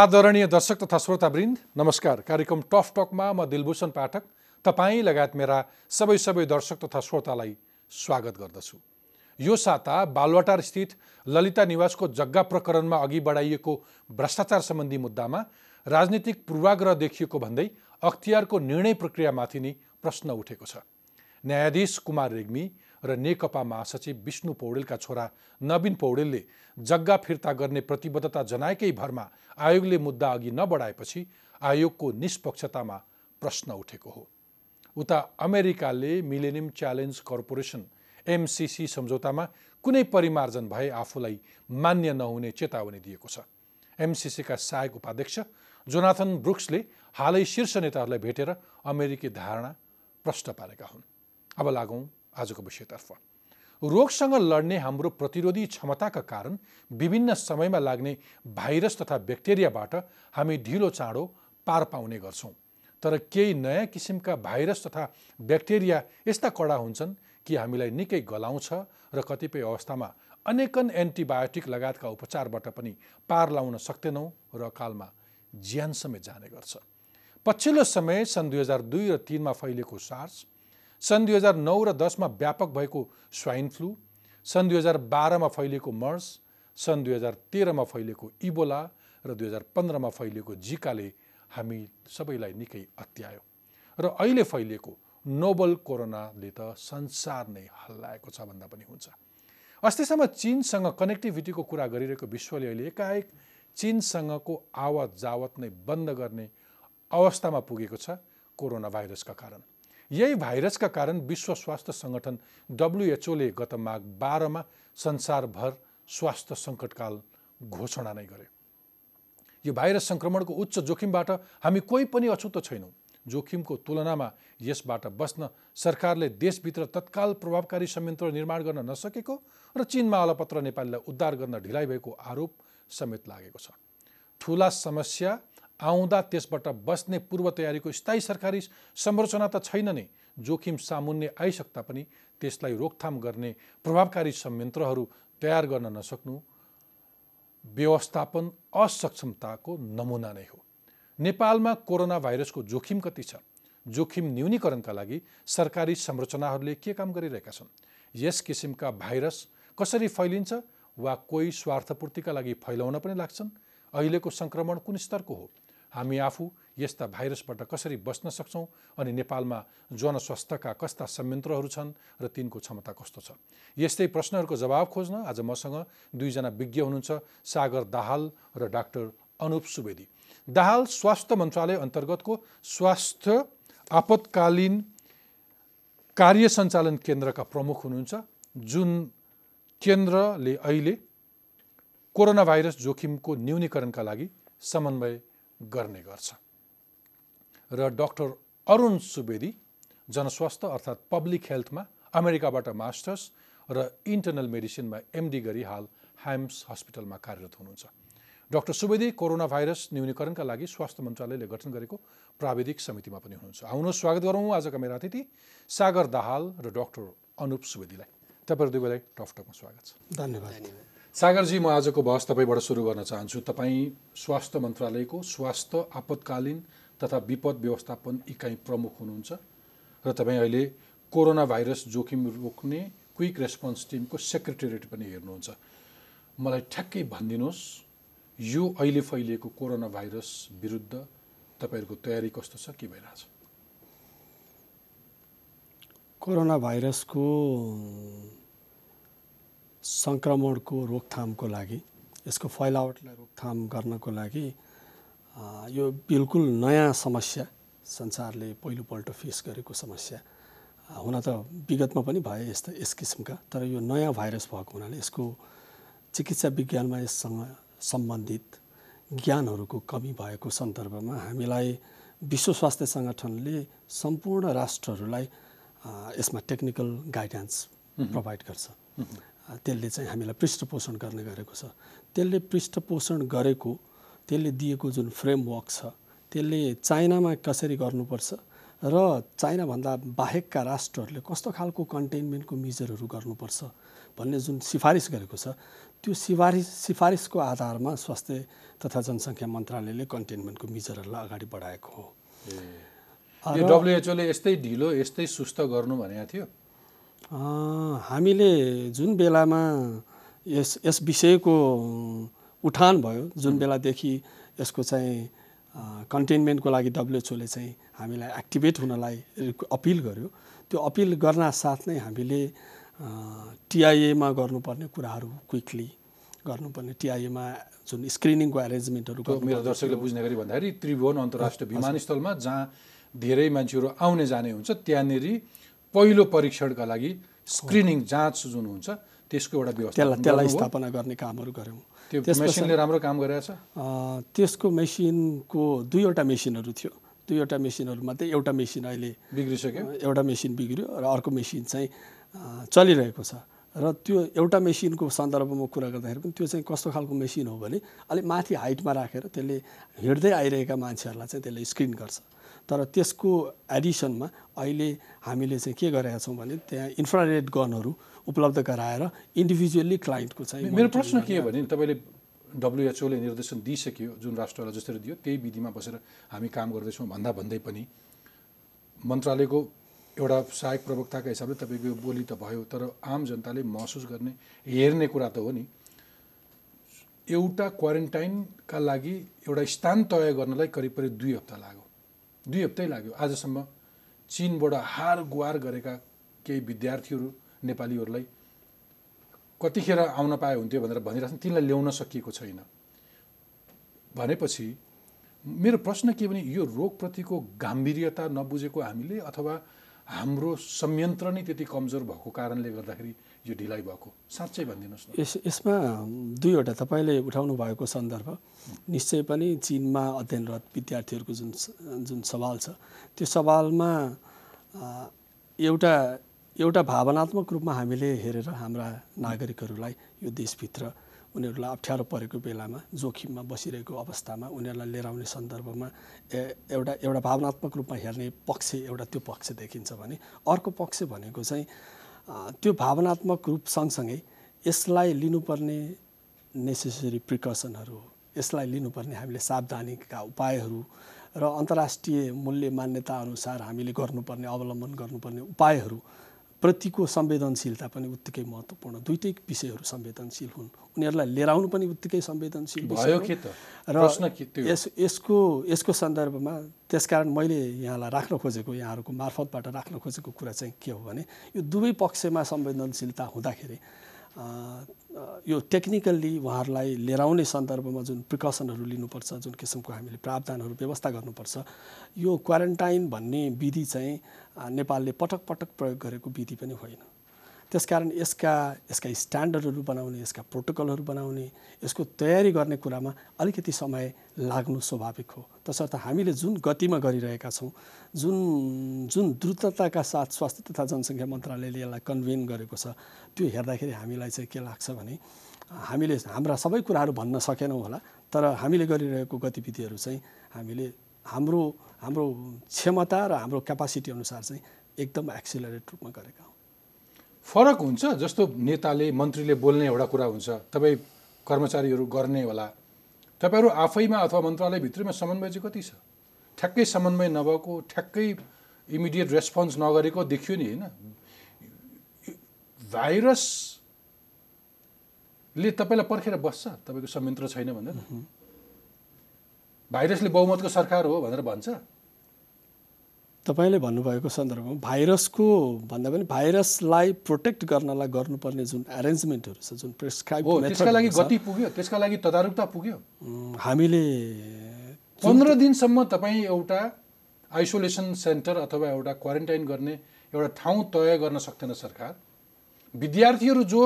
आदरणीय दर्शक तथा श्रोतावृन्द नमस्कार। कार्यक्रम टफ टकमा म दिलभूषण पाठक तपाईँ लगायत मेरा सबै सबै दर्शक तथा श्रोतालाई स्वागत गर्दछु। यो साता बालवाटार स्थित ललिता निवासको जग्गा प्रकरणमा अघि बढाइएको भ्रष्टाचार सम्बन्धी मुद्दामा राजनीतिक पूर्वाग्रह देखिएको भन्दै अख्तियारको निर्णय प्रक्रियामाथि नै प्रश्न उठेको छ। न्यायाधीश कुमार रेग्मी र नेकपा महासचिव विष्णु पौडेलका छोरा नवीन पौडेलले जग्गा फिर्ता गर्ने प्रतिबद्धता जनाएकै भरमा आयोगले मुद्दा अघि नबढाएपछि आयोगको निष्पक्षतामा प्रश्न उठेको हो। उता अमेरिकाले मिलेनियम च्यालेन्ज कर्पोरेसन एमसिसी सम्झौतामा कुनै परिमार्जन भए आफूलाई मान्य नहुने चेतावनी दिएको छ। एमसिसीका सहायक उपाध्यक्ष जोनाथन ब्रुक्सले हालै शीर्ष नेताहरूलाई भेटेर अमेरिकी धारणा प्रश्न पारेका हुन्। अब लागौँ आजको विषयतर्फ। रोगसँग लड्ने हाम्रो प्रतिरोधी क्षमताका कारण विभिन्न समयमा लाग्ने भाइरस तथा ब्याक्टेरियाबाट हामी ढिलो चाँडो पार पाउने गर्छौँ। तर केही नयाँ किसिमका भाइरस तथा ब्याक्टेरिया यस्ता कडा हुन्छन् कि हामीलाई निकै गलाउँछ र कतिपय अवस्थामा अनेकन एन्टिबायोटिक लगायतका उपचारबाट पनि पार लाउन सक्दैनौँ र कालमा ज्यान समेत जाने गर्छ। पछिल्लो समय सन् दुई हजार दुई र तिनमा फैलिएको सार्स सन् दुई हजार नौ र दसमा व्यापक भएको स्वाइन फ्लू सन् दुई हजार बाह्रमा फैलिएको मर्स सन् दुई हजार तेह्रमा फैलिएको इबोला र दुई हजार पन्ध्रमा फैलिएको जिकाले हामी सबैलाई निकै अत्यायो। र अहिले फैलिएको नोबल कोरोनाले त संसार नै हल्लाएको छ भन्दा पनि हुन्छ। अस्तिसम्म चिनसँग कनेक्टिभिटीको कुरा गरिरहेको विश्वले अहिले एकाएक चिनसँगको आवत जावत नै बन्द गर्ने अवस्थामा पुगेको छ कोरोना भाइरसका कारण। यही भाइरसका कारण विश्व स्वास्थ्य सङ्गठन डब्लुएचओले गत माघ बाह्रमा संसारभर स्वास्थ्य सङ्कटकाल घोषणा नै गरे। यो भाइरस सङ्क्रमणको उच्च जोखिमबाट हामी कोही पनि अछुतो छैनौँ। जोखिमको तुलनामा यसबाट बस्न सरकारले देशभित्र तत्काल प्रभावकारी संयन्त्र निर्माण गर्न नसकेको र चिनमा अलपत्र नेपालीलाई उद्धार गर्न ढिलाइ भएको आरोप समेत लागेको छ। ठुला समस्या आउँदा त्यसबाट बस्ने पूर्व तयारीको स्थायी सरकारी संरचना त छैन नै। जोखिम सामुन्य आइसक्दा पनि त्यसलाई रोकथाम गर्ने प्रभावकारी संयन्त्रहरू तयार गर्न नसक्नु व्यवस्थापन असक्षमताको नमुना नै हो। नेपालमा कोरोना भाइरसको जोखिम कति छ? जोखिम न्यूनीकरणका लागि सरकारी संरचनाहरूले के काम गरिरहेका छन्? यस किसिमका भाइरस कसरी फैलिन्छ वा कोही स्वार्थपूर्तिका लागि फैलाउन पनि लाग्छन्? अहिलेको सङ्क्रमण कुन स्तरको हो? हामी आफू यस्ता भाइरसबाट कसरी बस्न सक्छौँ अनि नेपालमा जनस्वास्थ्यका कस्ता संयन्त्रहरू छन् र तिनको क्षमता कस्तो छ? यस्तै प्रश्नहरूको जवाब खोज्न आज मसँग दुईजना विज्ञ हुनुहुन्छ सागर दाहाल र डाक्टर अनुप सुवेदी। दाहाल स्वास्थ्य मन्त्रालय अन्तर्गतको स्वास्थ्य आपतकालीन कार्य सञ्चालन केन्द्रका प्रमुख हुनुहुन्छ जुन केन्द्रले अहिले कोरोना भाइरस जोखिमको न्यूनीकरणका लागि समन्वय गर्ने गर्छ। र डाक्टर अरुण सुवेदी जनस्वास्थ्य अर्थात् पब्लिक हेल्थमा अमेरिकाबाट मास्टर्स र इन्टरनल मेडिसिनमा एमडी गरी हाल ह्याम्स हस्पिटलमा कार्यरत हुनुहुन्छ। डाक्टर सुवेदी कोरोना भाइरस न्यूनीकरणका लागि स्वास्थ्य मन्त्रालयले गठन गरेको प्राविधिक समितिमा पनि हुनुहुन्छ। आउनुहोस् स्वागत गरौँ आजका मेरा अतिथि सागर दाहाल र डाक्टर अनुप सुवेदीलाई। तपाईँहरू दुवैलाई टकटकमा स्वागत छ। धन्यवाद। सागरजी म आजको बहस तपाईँबाट सुरु गर्न चाहन्छु। तपाईँ स्वास्थ्य मन्त्रालयको स्वास्थ्य आपतकालीन तथा विपद व्यवस्थापन इकाइ प्रमुख हुनुहुन्छ र तपाईँ अहिले कोरोना भाइरस जोखिम रोक्ने क्विक रेस्पोन्स टिमको सेक्रेटेरिएट पनि हेर्नुहुन्छ। मलाई ठ्याक्कै भनिदिनुहोस् यो अहिले फैलिएको कोरोना भाइरस विरुद्ध तपाईँहरूको तयारी कस्तो छ के भइरहेछ? कोरोना भाइरसको सङ्क्रमणको रोकथामको लागि यसको फैलावटलाई रोकथाम गर्नको लागि यो बिल्कुल नयाँ समस्या संसारले पहिलोपल्ट फेस गरेको समस्या हुन त विगतमा पनि भए यस्ता यस किसिमका तर यो नयाँ भाइरस भएको हुनाले यसको चिकित्सा विज्ञानमा यससँग सम्बन्धित ज्ञानहरूको कमी भएको सन्दर्भमा हामीलाई विश्व स्वास्थ्य सङ्गठनले सम्पूर्ण राष्ट्रहरूलाई यसमा टेक्निकल गाइडेन्स प्रोभाइड गर्छ। त्यसले चाहिँ हामीलाई पृष्ठपोषण गर्ने गरेको छ। त्यसले पृष्ठपोषण गरेको त्यसले दिएको जुन फ्रेमवर्क छ त्यसले चाइनामा कसरी गर्नुपर्छ र चाइनाभन्दा बाहेकका राष्ट्रहरूले कस्तो खालको कन्टेनमेन्टको मिजरहरू गर्नुपर्छ भन्ने जुन सिफारिस गरेको छ त्यो सिफारिस सिफारिसको आधारमा स्वास्थ्य तथा जनसङ्ख्या मन्त्रालयले कन्टेनमेन्टको मिजरहरूलाई अगाडि बढाएको हो। डब्लुएचओले यस्तै ढिलो यस्तै सुस्त गर्नु भनेको थियो? हामीले जुन बेलामा यस यस विषयको उठान भयो जुन बेलादेखि यसको चाहिँ कन्टेनमेन्टको लागि डब्लुएचओले चाहिँ हामीलाई एक्टिभेट हुनलाई अपिल गर्यो। त्यो अपिल गर्न साथ नै हामीले टिआइएमा गर्नुपर्ने कुराहरू क्विकली गर्नुपर्ने टिआइएमा जुन स्क्रिनिङको एरेन्जमेन्टहरू मेरो दर्शकले बुझ्ने गरी भन्दाखेरि त्रिभुवन अन्तर्राष्ट्रिय विमानस्थलमा जहाँ धेरै मान्छेहरू आउने जाने हुन्छ त्यहाँनिर पहिलो परीक्षणका लागि स्क्रिनिङ जाँच जुन हुन्छ त्यसको एउटा व्यवस्था त्यसलाई स्थापना गर्ने कामहरू गऱ्यौँ। त्यो मेसिनले राम्रो काम गरेछ त्यसको मेसिनको दुईवटा मेसिनहरू थियो। दुईवटा मेसिनहरूमध्ये एउटा मेसिन अहिले बिग्रिसक्यो। एउटा मेसिन बिग्रियो र अर्को मेसिन चाहिँ चलिरहेको छ। र त्यो एउटा मेसिनको सन्दर्भमा कुरा गर्दाखेरि पनि त्यो चाहिँ कस्तो खालको मेसिन हो भने अलिक माथि हाइटमा राखेर त्यसले हिँड्दै आइरहेका मान्छेहरूलाई चाहिँ त्यसले स्क्रिन गर्छ। तर त्यसको एडिसनमा अहिले हामीले चाहिँ के गरेका छौँ भने त्यहाँ इन्फ्रारेड गनहरू उपलब्ध गराएर इन्डिभिजुअल्ली क्लाइन्टको चाहिँ मेरो प्रश्न के हो भने तपाईँले डब्लुएचओले निर्देशन दिइसक्यो जुन राष्ट्रलाई जसरी दियो त्यही विधिमा बसेर हामी काम गर्दैछौँ भन्दा भन्दै पनि मन्त्रालयको एउटा सहायक प्रवक्ताका हिसाबले तपाईँको यो बोली त भयो तर आम जनताले महसुस गर्ने हेर्ने कुरा त हो नि। एउटा क्वारेन्टाइनका लागि एउटा स्थान तय गर्नलाई करिब करिब दुई हप्ता लाग्यो। दुई हप्तै लाग्यो। आजसम्म चिनबाट हार गुहार गरेका केही विद्यार्थीहरू नेपालीहरूलाई कतिखेर आउन पाए हुन्थ्यो भनेर भनिरहेछन् तिनलाई ल्याउन सकिएको छैन। भनेपछि मेरो प्रश्न के भने यो रोगप्रतिको गाम्भीर्यता नबुझेको हामीले अथवा हाम्रो संयन्त्र नै त्यति कमजोर भएको कारणले गर्दाखेरि यो ढिलाइ भएको? साँच्चै भनिदिनुहोस् न। यस यसमा दुईवटा तपाईँले उठाउनु भएको सन्दर्भ। निश्चय पनि चिनमा अध्ययनरत विद्यार्थीहरूको जुन जुन सवाल छ त्यो सवालमा एउटा एउटा भावनात्मक रूपमा हामीले हेरेर हाम्रा नागरिकहरूलाई यो देशभित्र उनीहरूलाई अप्ठ्यारो परेको बेलामा जोखिममा बसिरहेको अवस्थामा उनीहरूलाई लिएर आउने सन्दर्भमा एउटा एउटा भावनात्मक रूपमा हेर्ने पक्ष एउटा त्यो पक्ष देखिन्छ भने अर्को पक्ष भनेको चाहिँ त्यो भावनात्मक रूप सँगसँगै यसलाई लिनुपर्ने नेसेसरी प्रिकसनहरू यसलाई लिनुपर्ने हामीले सावधानीका उपायहरू र अन्तर्राष्ट्रिय मूल्य मान्यता अनुसार हामीले गर्नुपर्ने अवलम्बन गर्नुपर्ने उपायहरू प्रतिको संवेदनशीलता पनि उत्तिकै महत्त्वपूर्ण। दुइटै विषयहरू संवेदनशील हुन्। उनीहरूलाई लिएर आउनु पनि उत्तिकै संवेदनशील विषय भयो हो। के त? र यस यसको यसको सन्दर्भमा त्यसकारण मैले यहाँलाई राख्न खोजेको यहाँहरूको मार्फतबाट राख्न खोजेको कुरा चाहिँ के हो भने यो दुवै पक्षमा संवेदनशीलता हुँदाखेरि यो टेक्निकल्ली उहाँहरूलाई लिएर आउने सन्दर्भमा जुन प्रिकसनहरू लिनुपर्छ जुन किसिमको हामीले प्रावधानहरू व्यवस्था गर्नुपर्छ यो क्वारेन्टाइन भन्ने विधि चाहिँ नेपालले पटक पटक प्रयोग गरेको विधि पनि होइन। त्यसकारण यसका यसका स्ट्यान्डर्डहरू बनाउने यसका प्रोटोकलहरू बनाउने यसको तयारी गर्ने कुरामा अलिकति समय लाग्नु स्वाभाविक हो। तसर्थ हामीले जुन गतिमा गरिरहेका छौँ जुन जुन द्रुतताका साथ स्वास्थ्य तथा जनसङ्ख्या मन्त्रालयले यसलाई कन्भेन गरेको छ त्यो हेर्दाखेरि हामीलाई चाहिँ के लाग्छ भने हामीले हाम्रा सबै कुराहरू भन्न सकेनौँ होला तर हामीले गरिरहेको गतिविधिहरू चाहिँ हामीले हाम्रो हाम्रो क्षमता र हाम्रो क्यापासिटी अनुसार चाहिँ एकदम एक्सिलरेट रूपमा गरेका हौँ फरक हुन्छ जस्तो नेताले मन्त्रीले बोल्ने एउटा कुरा हुन्छ तपाईँ कर्मचारीहरू गर्ने होला। तपाईँहरू आफैमा अथवा मन्त्रालयभित्रैमा समन्वय चाहिँ कति छ? ठ्याक्कै समन्वय नभएको ठ्याक्कै इमिडिएट रेस्पोन्स नगरेको देखियो नि होइन? भाइरसले तपाईँलाई पर्खेर बस्छ तपाईँको संयन्त्र छैन भनेर। भाइरसले बहुमतको सरकार हो भनेर भन्छ। तपाईँले भन्नुभएको सन्दर्भमा भाइरसको भन्दा पनि भाइरसलाई प्रोटेक्ट गर्नलाई गर्नुपर्ने जुन एरेन्जमेन्टहरू छ जुन प्रेसक्राइब त्यसका लागि गति पुग्यो त्यसका लागि तदारुकता पुग्यो। हामीले पन्ध्र दिनसम्म तपाईँ एउटा आइसोलेसन सेन्टर अथवा एउटा क्वारेन्टाइन गर्ने एउटा ठाउँ तय गर्न सक्दैन सरकार। विद्यार्थीहरू जो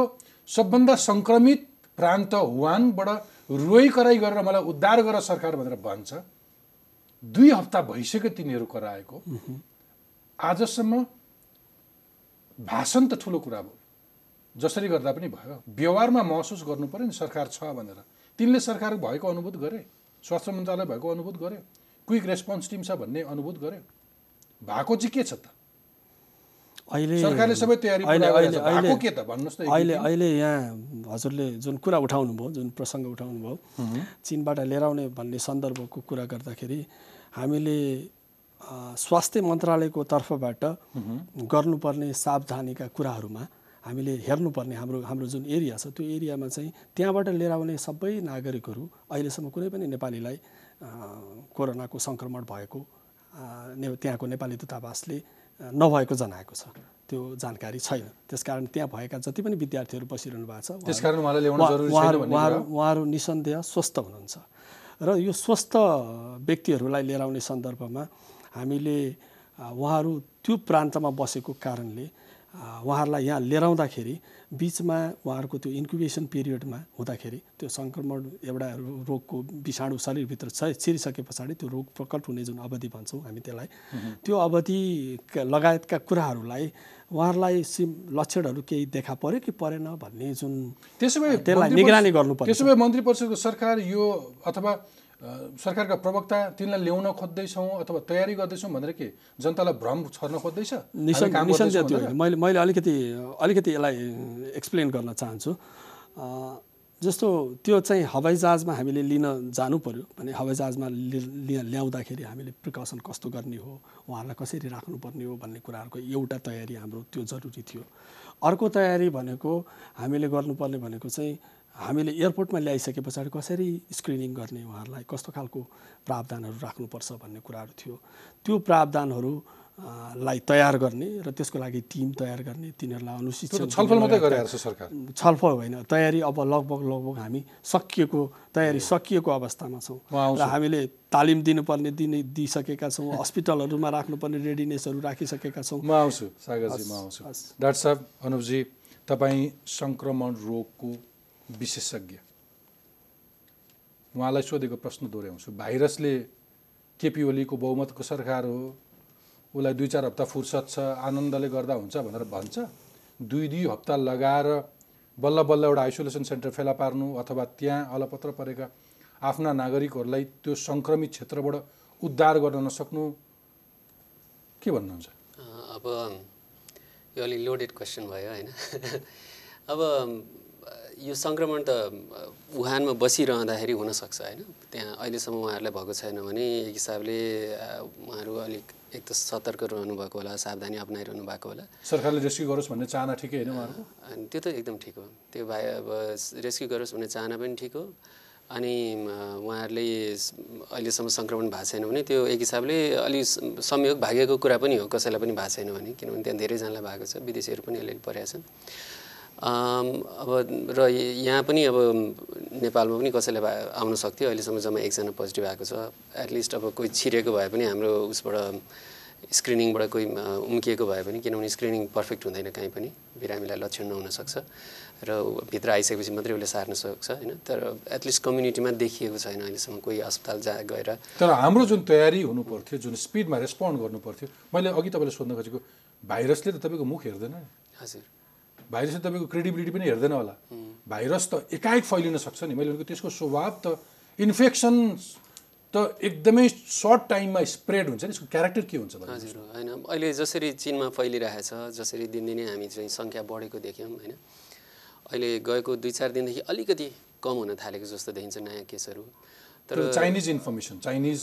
सबभन्दा सङ्क्रमित प्रान्त हुवानबाट रोइ कराई गरेर मलाई उद्धार गर सरकार भनेर भन्छ दुई हप्ता भइसक्यो तिनीहरू कराएको। आजसम्म भाषण त ठुलो कुरा भयो। जसरी गर्दा पनि भयो। व्यवहारमा महसुस गर्नु पऱ्यो नि सरकार छ भनेर। तिनले सरकार भएको अनुभूत गरे। स्वास्थ्य मन्त्रालय भएको अनुभूत गर्यो क्विक रेस्पोन्स टिम छ भन्ने अनुभूत गर्यो भएको चाहिँ के छ त? अहिले सरकारले सबै तयारी अहिले के त? भन्नुहोस् एक अहिले अहिले यहाँ हजुरले जुन कुरा उठाउनु भयो जुन प्रसङ्ग उठाउनु भयो चिनबाट लिएर आउने भन्ने सन्दर्भको कुरा गर्दाखेरि हामीले स्वास्थ्य मन्त्रालयको तर्फबाट गर्नुपर्ने सावधानीका कुराहरूमा हामीले हेर्नुपर्ने हाम्रो हाम्रो जुन एरिया छ त्यो एरियामा चाहिँ त्यहाँबाट लिएर आउने सबै नागरिकहरू अहिलेसम्म कुनै पनि नेपालीलाई कोरोनाको सङ्क्रमण भएको ने त्यहाँको नेपाली दूतावासले नभएको जनाएको छ। त्यो जानकारी छैन। त्यसकारण त्यहाँ भएका जति पनि विद्यार्थीहरू बसिरहनु भएको छ उहाँहरू- उहाँहरू निसन्देह स्वस्थ हुनुहुन्छ। र यो स्वस्थ व्यक्तिहरूलाई लिएर आउने सन्दर्भमा हामीले उहाँहरू त्यो प्रान्तमा बसेको कारणले उहाँहरूलाई यहाँ लिएर आउँदाखेरि बिचमा उहाँहरूको त्यो इन्क्युबेसन पिरियडमा हुँदाखेरि त्यो सङ्क्रमण एउटा रोगको विषाणु शरीरभित्र छ छिरिसके पछाडि त्यो रोग प्रकट हुने जुन अवधि भन्छौँ हामी त्यसलाई त्यो अवधि लगायतका कुराहरूलाई उहाँहरूलाई सिम लक्षणहरू केही देखा पर्यो कि परेन भन्ने जुन त्यसो भए त्यसलाई निगरानी परिषद- गर्नुपर्छ। त्यसो भए मन्त्री परिषदको सरकार यो अथवा सरकारका प्रवक्ता तिनलाई ल्याउन खोज्दैछौँ अथवा तयारी गर्दैछौँ भनेर के? जनतालाई भ्रम छर्न खोज्दैछ? मैले मैले अलिकति अलिकति यसलाई एक्सप्लेन गर्न चाहन्छु। जस्तो त्यो चाहिँ हवाईजहाजमा हामीले लिन जानु पर्यो भने हवाईजहाजमा ल्याउँदाखेरि हामीले प्रिकसन कस्तो गर्ने हो? उहाँहरूलाई कसरी राख्नुपर्ने हो भन्ने कुराहरूको एउटा तयारी हाम्रो त्यो जरुरी थियो। अर्को तयारी भनेको हामीले गर्नुपर्ने भनेको चाहिँ हामीले एयरपोर्टमा ल्याइसके पछाडि कसरी स्क्रिनिङ गर्ने उहाँहरूलाई कस्तो खालको प्रावधानहरू राख्नुपर्छ भन्ने कुराहरू थियो। त्यो प्रावधानहरू लाई तयार गर्ने र त्यसको लागि टिम तयार गर्ने तिनीहरूलाई अनुशिक्षण छलफल मात्रै छ सरकार। छलफल होइन। तयारी अब लगभग लगभग हामी सकिएको तयारी सकिएको अवस्थामा छौँ। र हामीले तालिम दिनुपर्ने दिने दिइसकेका छौँ हस्पिटलहरूमा राख्नुपर्ने रेडिनेसहरू राखिसकेका छौँ। म आउँछु सागरजी म आउँछु। डाक्टर साहब अनुपजी तपाईँ सङ्क्रमण रोगको विशेषज्ञ। उहाँलाई सोधेको प्रश्न दोहोऱ्याउँछु। भाइरसले केपी ओलीको बहुमतको सरकार हो उसलाई दुई चार हप्ता फुर्सद छ आनन्दले गर्दा हुन्छ भनेर भन्छ। दुई दुई हप्ता लगाएर बल्ल बल्ल एउटा आइसोलेसन सेन्टर फेला पार्नु अथवा त्यहाँ अलपत्र परेका आफ्ना नागरिकहरूलाई त्यो सङ्क्रमित क्षेत्रबाट उद्धार गर्न नसक्नु के भन्नुहुन्छ? अब यो अलिक लोडेड क्वेसन भयो होइन? अब यो सङ्क्रमण त वुहानमा बसिरहँदाखेरि हुनसक्छ होइन? त्यहाँ अहिलेसम्म उहाँहरूलाई भएको छैन भने एक हिसाबले उहाँहरू अलिक एक त सतर्क रहनुभएको होला सावधानी अप्नाइरहनु भएको होला। सरकारले रेस्क्यु गरोस् भन्ने चाहना ठिकै होइन उहाँहरूको? अनि त्यो त एकदम ठिक हो। त्यो भए अब रेस्क्यु गरोस् भन्ने चाहना पनि ठिक हो। अनि उहाँहरूले अहिलेसम्म सङ्क्रमण भएको छैन भने त्यो एक हिसाबले अलि संयोग भाग्यको कुरा पनि हो कसैलाई पनि भएको छैन भने किनभने त्यहाँ धेरैजनालाई भएको छ विदेशीहरू पनि अलिअलि परेका छन्। अब र यहाँ पनि अब नेपालमा पनि कसैलाई भए आउन सक्थ्यो। अहिलेसम्म जम्मा एकजना पोजिटिभ आएको छ। एटलिस्ट अब कोही छिरेको भए पनि हाम्रो उसबाट स्क्रिनिङबाट कोही उम्किएको भए पनि किनभने स्क्रिनिङ पर्फेक्ट हुँदैन कहीँ पनि। बिरामीलाई लक्षण नहुनसक्छ र भित्र आइसकेपछि मात्रै उसले सार्न सक्छ होइन? तर एटलिस्ट कम्युनिटीमा देखिएको छैन अहिलेसम्म कोही अस्पताल जा गएर। तर हाम्रो जुन तयारी हुनु पर्थ्यो जुन स्पिडमा रेस्पोन्ड गर्नु पर्थ्यो मैले अघि तपाईँले सोध्न खोजेको भाइरसले त तपाईँको मुख हेर्दैन। हजुर। भाइरसले तपाईँको क्रेडिबिलिटी पनि हेर्दैन होला। भाइरस त एकाएक फैलिन सक्छ नि। मैले भनेको त्यसको स्वभाव त इन्फेक्सन त एकदमै सर्ट टाइममा स्प्रेड हुन्छ नि। यसको क्यारेक्टर के हुन्छ भने हजुर होइन। अहिले जसरी चिनमा फैलिरहेछ जसरी दिनदिनै हामी चाहिँ सङ्ख्या बढेको देख्यौँ होइन। अहिले गएको दुई चार दिनदेखि अलिकति कम हुन थालेको जस्तो देखिन्छ नयाँ केसहरू। तर चाइनिज इन्फर्मेसन चाइनिज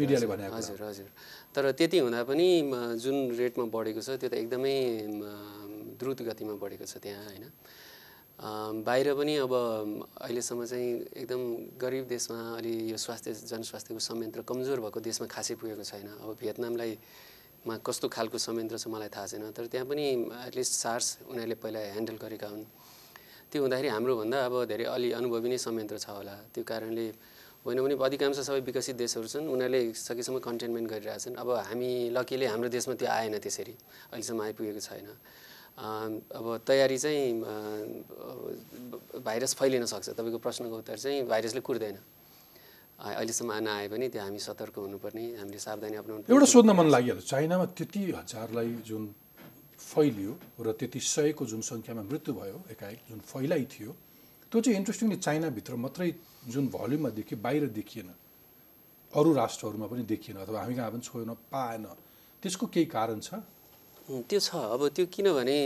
मिडियाले कुरा। हजुर हजुर। तर त्यति हुँदा पनि जुन रेटमा बढेको छ त्यो त एकदमै द्रुत गतिमा बढेको छ त्यहाँ होइन? बाहिर पनि अब अहिलेसम्म चाहिँ एकदम गरिब देशमा अलि यो स्वास्थ्य जनस्वास्थ्यको संयन्त्र कमजोर भएको देशमा खासै पुगेको छैन। अब भियतनामलाई मा कस्तो खालको संयन्त्र छ मलाई थाहा छैन। तर त्यहाँ पनि एटलिस्ट सार्स उनीहरूले पहिला ह्यान्डल गरेका हुन्। त्यो हुँदाखेरि हाम्रोभन्दा अब धेरै अलि अनुभवी नै संयन्त्र छ होला। त्यो कारणले होइन भने अधिकांश सबै विकसित देशहरू छन्। उनीहरूले सकेसम्म कन्टेनमेन्ट गरिरहेछन्। अब हामी लकीले हाम्रो देशमा त्यो आएन त्यसरी। अहिलेसम्म आइपुगेको छैन। अब तयारी चाहिँ भाइरस फैलिन सक्छ। तपाईँको प्रश्नको उत्तर चाहिँ भाइरसले कुर्दैन। अहिलेसम्म नआए पनि त्यो हामी सतर्क हुनुपर्ने हामीले सावधानी अप्नाउनु। एउटा सोध्न मन लागिहाल्यो चाइनामा त्यति हजारलाई जुन फैलियो र त्यति सयको जुन सङ्ख्यामा मृत्यु भयो एकाएक जुन फैलाइ थियो त्यो चाहिँ इन्ट्रेस्टिङली चाइनाभित्र मात्रै जुन भल्युममा देखियो बाहिर देखिएन। अरू राष्ट्रहरूमा पनि देखिएन अथवा हामी कहाँ पनि छोड्न पाएन। त्यसको केही कारण छ? त्यो छ। अब त्यो किनभने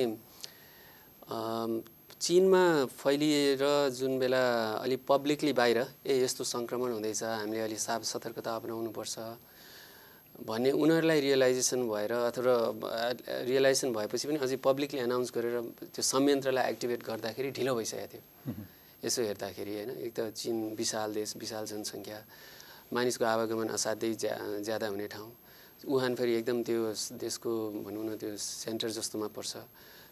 चिनमा फैलिएर जुन बेला अलि पब्लिकली बाहिर ए यस्तो सङ्क्रमण हुँदैछ हामीले अलि साव सतर्कता अपनाउनुपर्छ भन्ने उनीहरूलाई रियलाइजेसन भएर अथवा रियलाइजेसन भएपछि पनि अझै पब्लिकली एनाउन्स गरेर त्यो संयन्त्रलाई एक्टिभेट गर्दाखेरि ढिलो भइसकेको थियो। यसो हेर्दाखेरि होइन एक त चिन विशाल देश विशाल जनसङ्ख्या मानिसको आवागमन असाध्यै ज्या ज्यादा हुने ठाउँ। वुहान फेरि एकदम त्यो देशको भनौँ न त्यो सेन्टर जस्तोमा पर्छ।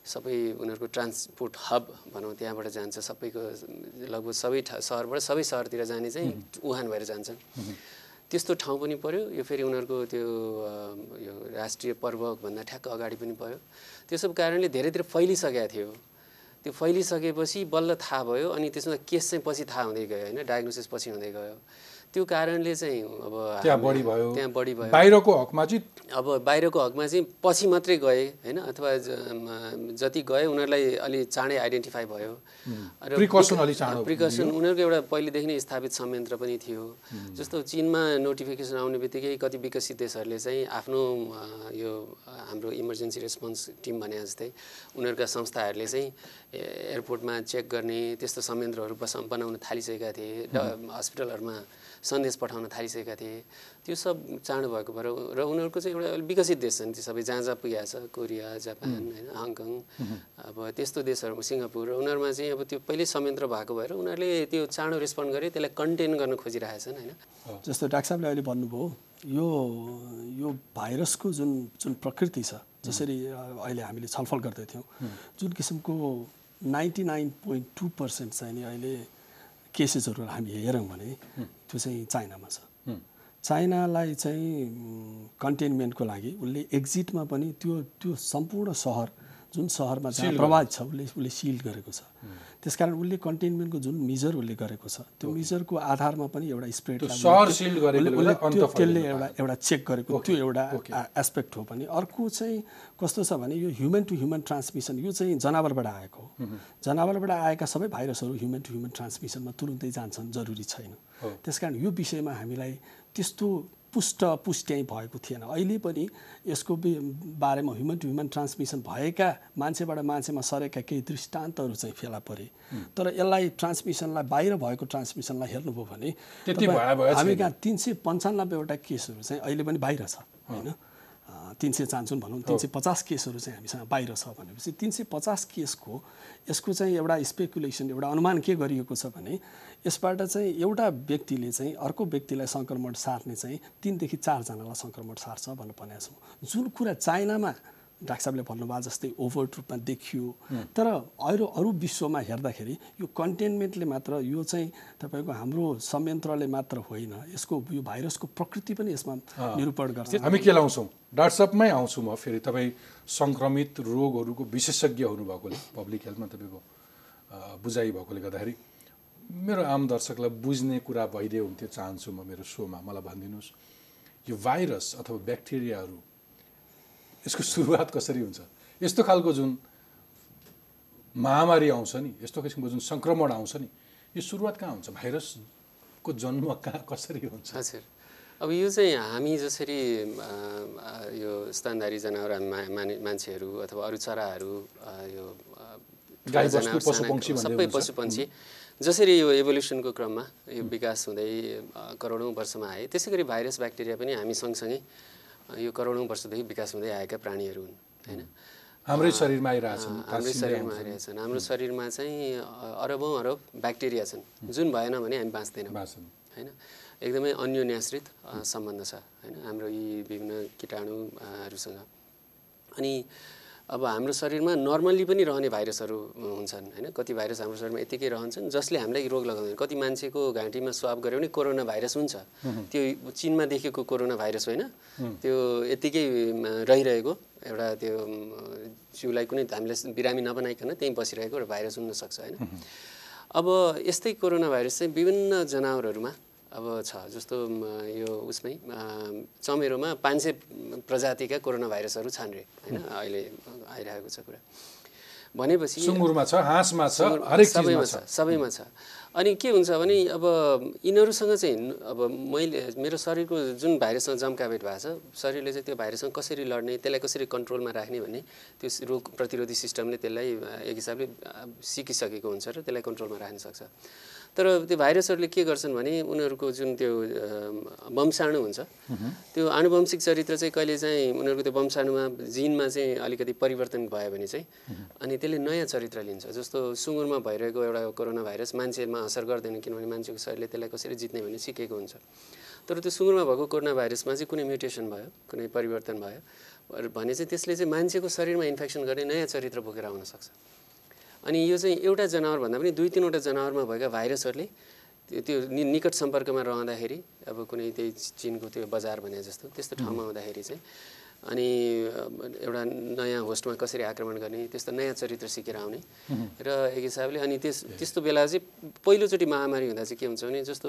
सबै उनीहरूको ट्रान्सपोर्ट हब भनौँ त्यहाँबाट जान्छ। सबैको लगभग सबै सहरबाट सबै सहरतिर जाने चाहिँ वुहान भएर जान्छन् त्यस्तो ठाउँ पनि पर्यो। यो फेरि उनीहरूको त्यो यो राष्ट्रिय पर्वभन्दा ठ्याक्क अगाडि पनि पर्यो। त्यो सब कारणले धेरैतिर फैलिसकेको थियो। त्यो फैलिसकेपछि बल्ल थाहा भयो अनि त्यसमा केस चाहिँ पछि थाहा हुँदै गयो होइन? डायग्नोसिस पछि हुँदै गयो। त्यो कारणले चाहिँ अब त्यहाँ बढी भयो। त्यहाँ बढी भयो। बाहिरको हकमा चाहिँ अब बाहिरको हकमा चाहिँ पछि मात्रै गए होइन? अथवा जति गए उनीहरूलाई अलि चाँडै आइडेन्टिफाई भयो। र चाँडो प्रिकसन उनीहरूको एउटा पहिलेदेखि नै स्थापित संयन्त्र पनि थियो। जस्तो चिनमा नोटिफिकेसन आउने बित्तिकै कति विकसित देशहरूले चाहिँ आफ्नो यो हाम्रो इमर्जेन्सी रेस्पोन्स टिम भने जस्तै उनीहरूका संस्थाहरूले चाहिँ एयरपोर्टमा चेक गर्ने त्यस्तो संयन्त्रहरू बस बनाउन थालिसकेका थिए र हस्पिटलहरूमा सन्देश पठाउन थालिसकेका थिए। त्यो सब चाँडो भएको भएर र उनीहरूको चाहिँ एउटा विकसित देश छन् ती सबै जहाँ जहाँ पुगेको छ कोरिया जापान होइन हङकङ अब त्यस्तो देशहरू सिङ्गापुर र उनीहरूमा चाहिँ अब त्यो पहिल्यै संयन्त्र भएको भएर उनीहरूले त्यो चाँडो रेस्पोन्ड गरे त्यसलाई कन्टेन गर्न खोजिरहेछन् होइन। जस्तो डाक्टर साहबले अहिले भन्नुभयो यो यो भाइरसको जुन जुन प्रकृति छ जसरी अहिले हामीले छलफल गर्दै थियौँ जुन किसिमको ninety nine point two percent चाहिँ नि अहिले केसेसहरू हामी हेऱ्यौँ भने त्यो चाहिँ चाइनामा छ। चाइनालाई चाहिँ कन्टेनमेन्टको लागि उसले एक्जिटमा पनि त्यो त्यो सम्पूर्ण सहर जुन सहरमा जहाँ प्रभावित छ उसले उसले सिल गरेको छ। त्यसकारण उसले कन्टेनमेन्टको जुन मिजर उसले गरेको छ त्यो मिजरको आधारमा पनि एउटा स्प्रेड त्यसले एउटा एउटा चेक गरेको त्यो एउटा एस्पेक्ट हो भने अर्को चाहिँ कस्तो छ भने यो ह्युमन टु ह्युमन ट्रान्समिसन यो चाहिँ जनावरबाट आएको हो। जनावरबाट आएका सबै भाइरसहरू ह्युमन टु ह्युमन ट्रान्समिसनमा तुरुन्तै जान्छन् जरुरी छैन। त्यसकारण यो विषयमा हामीलाई त्यस्तो पुष्ट पुष्ट्याइ भएको थिएन। अहिले पनि यसको बारेमा ह्युमन टु ह्युमन ट्रान्समिसन भएका मान्छेबाट मान्छेमा सरेका केही दृष्टान्तहरू चाहिँ फेला परे। तर यसलाई ट्रान्समिसनलाई बाहिर भएको ट्रान्समिसनलाई हेर्नुभयो भने हामी। कहाँ तिन सय पन्चानब्बेवटा केसहरू चाहिँ अहिले पनि बाहिर छ होइन? तिन सय चाहन्छौँ भनौँ तिन सय पचास केसहरू चाहिँ हामीसँग बाहिर छ भनेपछि तिन सय पचास केसको यसको चाहिँ एउटा स्पेकुलेसन एउटा अनुमान के गरिएको छ भने यसबाट चाहिँ एउटा व्यक्तिले चाहिँ अर्को व्यक्तिलाई सङ्क्रमण सार्ने चाहिँ तिनदेखि चारजनालाई सङ्क्रमण सार्छ भनेर भनेको छौँ। जुन कुरा चाइनामा डाक्टर साहबले भन्नुभयो जस्तै ओभर रूपमा देखियो। तर अरू अरू विश्वमा हेर्दाखेरि यो कन्टेनमेन्टले मात्र यो चाहिँ तपाईँको हाम्रो संयन्त्रले मात्र होइन। यसको यो भाइरसको प्रकृति पनि यसमा निरूपण गर्छ। हामी के लाउँछौँ? डाक्टर साहबमै आउँछु म फेरि। तपाईँ सङ्क्रमित रोगहरूको विशेषज्ञ हुनुभएकोले पब्लिक हेल्थमा तपाईँको बुझाइ भएकोले गर्दाखेरि मेरो आम दर्शकलाई बुझ्ने कुरा भइदियो हुन्थ्यो चाहन्छु म मेरो सोमा। मलाई भनिदिनुहोस् यो भाइरस अथवा ब्याक्टेरियाहरू यसको सुरुवात कसरी हुन्छ? यस्तो खालको जुन महामारी आउँछ नि यस्तो किसिमको जुन सङ्क्रमण आउँछ नि यो सुरुवात कहाँ हुन्छ? भाइरसको जन्म कहाँ कसरी हुन्छ? हजुर। अब यो चाहिँ हामी जसरी यो स्तनधारी जनावर मा- माने मान्छेहरू अथवा अरू चराहरू यो सबै हुन्छ। पशुपन्छी जसरी यो एभोल्युसनको क्रममा यो विकास हुँदै करोडौँ वर्षमा आए त्यसै गरी भाइरस ब्याक्टेरिया पनि हामी सँगसँगै यो करोडौँ वर्षदेखि विकास हुँदै आएका प्राणीहरू हुन् होइन? हाम्रै शरीरमा आइरहेछन् हाम्रै शरीरमा आइरहेछन् हाम्रो शरीरमा चाहिँ अरबौँ अरब ब्याक्टेरिया छन्। जुन भएन भने हामी बाँच्दैनौँ होइन? एकदमै अन्योन्याश्रित सम्बन्ध छ होइन? हाम्रो यी विभिन्न किटाणुहरूसँग। अनि अब हाम्रो शरीरमा नर्मल्ली पनि रहने भाइरसहरू हुन्छन् होइन? कति भाइरस हाम्रो शरीरमा यत्तिकै रहन्छन् जसले हामीलाई रोग लगाउँदैन कति मान्छेको घाँटीमा स्वाब गऱ्यो भने कोरोना भाइरस हुन्छ। त्यो चिनमा देखेको कोरोना भाइरस होइन? त्यो यत्तिकै म, रहिरहेको। एउटा त्यो जिउलाई कुनै हामीले बिरामी नबनाइकन त्यहीँ बसिरहेको एउटा भाइरस हुनसक्छ होइन? अब यस्तै कोरोना भाइरस चाहिँ विभिन्न जनावरहरूमा अब छ जस्तो यो उसमै चमेरोमा पाँच सय प्रजातिका कोरोना भाइरसहरू छन् रे होइन? अहिले आइरहेको छ कुरा। भनेपछि सुँगुरमा छ हाँसमा छ हरेक सबैमा छ। छ सबैमा छ। अनि के हुन्छ भने अब यिनीहरूसँग चाहिँ अब मैले मेरो शरीरको जुन भाइरससँग जम्काभेट भएको छ शरीरले चाहिँ त्यो भाइरससँग कसरी लड्ने त्यसलाई कसरी कन्ट्रोलमा राख्ने भन्ने त्यो रोग प्रतिरोधी सिस्टमले त्यसलाई एक हिसाबले सिकिसकेको हुन्छ र त्यसलाई कन्ट्रोलमा राख्न सक्छ। तर त्यो भाइरसहरूले के गर्छन् भने उनीहरूको जुन त्यो वंशाणु हुन्छ त्यो आनुवंशिक चरित्र चाहिँ कहिले चाहिँ उनीहरूको त्यो वंशाणुमा जिनमा चाहिँ अलिकति परिवर्तन भयो भने चाहिँ अनि त्यसले नयाँ चरित्र लिन्छ। जस्तो सुँगुरमा भइरहेको एउटा कोरोना भाइरस मान्छेमा असर गर्दैन किनभने मान्छेको शरीरले त्यसलाई कसरी जित्ने भन्ने सिकेको हुन्छ। तर त्यो सुँगुरमा भएको कोरोना भाइरसमा चाहिँ कुनै म्युटेसन भयो कुनै परिवर्तन भयो भने चाहिँ त्यसले चाहिँ मान्छेको शरीरमा इन्फेक्सन गर्ने नयाँ चरित्र बोकेर आउन सक्छ। अनि यो चाहिँ एउटा जनावर भन्दा पनि दुई तिनवटा जनावरमा भएका भाइरसहरूले त्यो त्यो निकट सम्पर्कमा रहँदाखेरि अब कुनै त्यही चिनको त्यो बजार भने जस्तो त्यस्तो ठाउँमा हुँदाखेरि चाहिँ अनि एउटा नयाँ होस्टमा कसरी आक्रमण गर्ने त्यस्तो नयाँ चरित्र सिकेर आउने। र एक हिसाबले अनि त्यस त्यस्तो बेला चाहिँ पहिलोचोटि महामारी हुँदा चाहिँ के हुन्छ भने जस्तो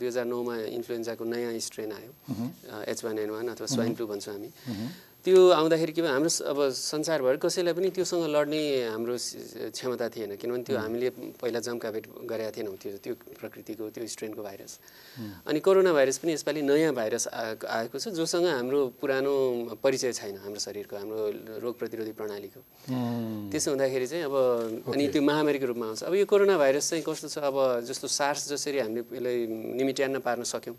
दुई हजार नौमा इन्फ्लुएन्जाको नयाँ स्ट्रेन आयो। एच वान एन वान अथवा स्वाइन फ्लू भन्छौँ हामी। त्यो आउँदाखेरि के भयो हाम्रो अब संसारभर कसैलाई पनि त्योसँग लड्ने हाम्रो क्षमता थिएन। किनभने त्यो हामीले पहिला जम्काभेट गरेका थिएनौँ त्यो त्यो प्रकृतिको त्यो स्ट्रेनको भाइरस अनि कोरोना भाइरस पनि यसपालि नयाँ भाइरस आएको छ जोसँग हाम्रो पुरानो परिचय छैन हाम्रो शरीरको हाम्रो रोग प्रतिरोधी प्रणालीको। त्यसो हुँदाखेरि चाहिँ अब अनि त्यो महामारीको रूपमा आउँछ। अब यो कोरोना भाइरस चाहिँ कस्तो छ? अब जस्तो सार्स जसरी हामीले यसलाई निमिट्यान्न पार्न सक्यौँ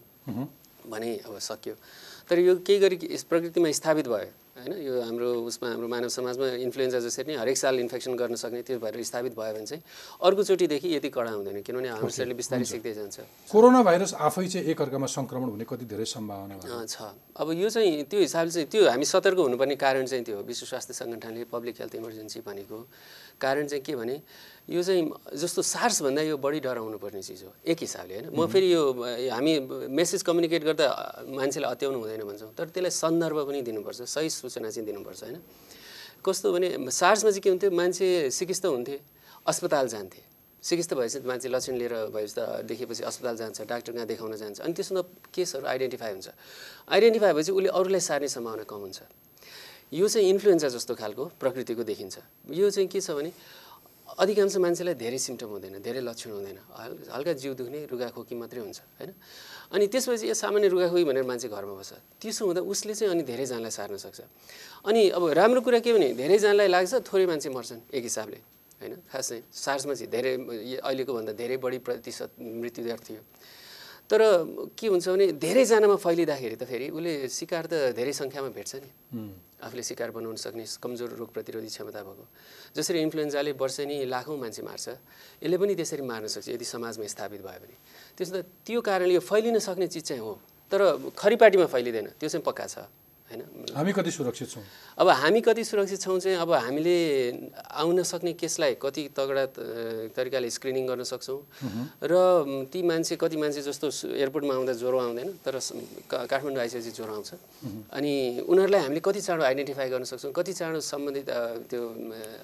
भने अब सक्यो। तर यो केही गरी प्रकृतिमा स्थापित भयो होइन? यो हाम्रो उसमा हाम्रो मानव समाजमा इन्फ्लुएन्जा जसरी नै हरेक साल इन्फेक्सन गर्न सक्ने त्यो भएर स्थापित भयो भने चाहिँ अर्कोचोटिदेखि यति कडा हुँदैन किनभने हाम्रो शरीरले बिस्तारै सिक्दै जान्छ। कोरोना भाइरस आफै चाहिँ एकअर्कामा सङ्क्रमण हुने कति धेरै सम्भावना छ। अब यो चाहिँ त्यो हिसाबले चाहिँ त्यो हामी सतर्क हुनुपर्ने कारण चाहिँ त्यो विश्व स्वास्थ्य सङ्गठनले पब्लिक हेल्थ इमर्जेन्सी भनेको। कारण चाहिँ के भने यो चाहिँ जस्तो सार्सभन्दा यो बढी डराउनु पर्ने चिज हो। एक हिसाबले होइन। म फेरि यो हामी मेसेज कम्युनिकेट गर्दा मान्छेलाई अत्याउनु हुँदैन भन्छौँ। तर त्यसलाई सन्दर्भ पनि दिनुपर्छ सही सूचना चाहिँ दिनुपर्छ होइन। कस्तो भने सार्समा चाहिँ के हुन्थ्यो? मान्छे सिकिस्त हुन्थे अस्पताल जान्थे। सिकिस्त भएपछि मान्छे लक्षण लिएर भएपछि त देखेपछि अस्पताल जान्छ डाक्टर कहाँ देखाउन जान्छ। अनि त्यसमा केसहरू आइडेन्टिफाई हुन्छ। आइडेन्टिफाई भएपछि उसले अरूलाई सार्ने सम्भावना कम हुन्छ। यो चाहिँ इन्फ्लुएन्जा जस्तो खालको प्रकृतिको देखिन्छ। यो चाहिँ के छ भने अधिकांश मान्छेलाई धेरै सिम्टम हुँदैन धेरै लक्षण हुँदैन। हल्का जिउ दुख्ने रुगाखोकी मात्रै हुन्छ होइन? अनि त्यसपछि यो सामान्य रुगाखोकी भनेर मान्छे घरमा बस्छ। त्यसो हुँदा उसले चाहिँ अनि धेरैजनालाई सार्न सक्छ। अनि अब राम्रो कुरा के भने धेरैजनालाई लाग्छ थोरै मान्छे मर्छन् एक हिसाबले होइन? खास चाहिँ सार्समा चाहिँ धेरै अहिलेको भन्दा धेरै बढी प्रतिशत मृत्युदर थियो। तर के हुन्छ भने धेरैजनामा फैलिँदाखेरि त फेरि उसले सिकार त धेरै सङ्ख्यामा भेट्छ नि। आफूले शिकार बनाउन सक्ने कमजोर रोग प्रतिरोधी क्षमता भएको। जसरी इन्फ्लुएन्जाले वर्षेनी लाखौँ मान्छे मार्छ यसले पनि त्यसरी मार्न सक्छ यदि समाजमा स्थापित भयो भने। त्यसो त त्यो कारणले यो फैलिन सक्ने चिज चाहिँ हो तर खरिपाटीमा फैलिँदैन त्यो चाहिँ पक्का छ। होइन? हामी कति सुरक्षित छौँ? अब हामी कति सुरक्षित छौँ चाहिँ अब हामीले आउन सक्ने केसलाई कति तगडा तरिकाले स्क्रिनिङ गर्न सक्छौँ। र ती मान्छे कति मान्छे जस्तो एयरपोर्टमा आउँदा ज्वरो आउँदैन तर काठमाडौँ आइसकेपछि ज्वरो आउँछ। अनि उनीहरूलाई हामीले कति चाँडो आइडेन्टिफाई गर्न सक्छौँ कति चाँडो सम्बन्धित त्यो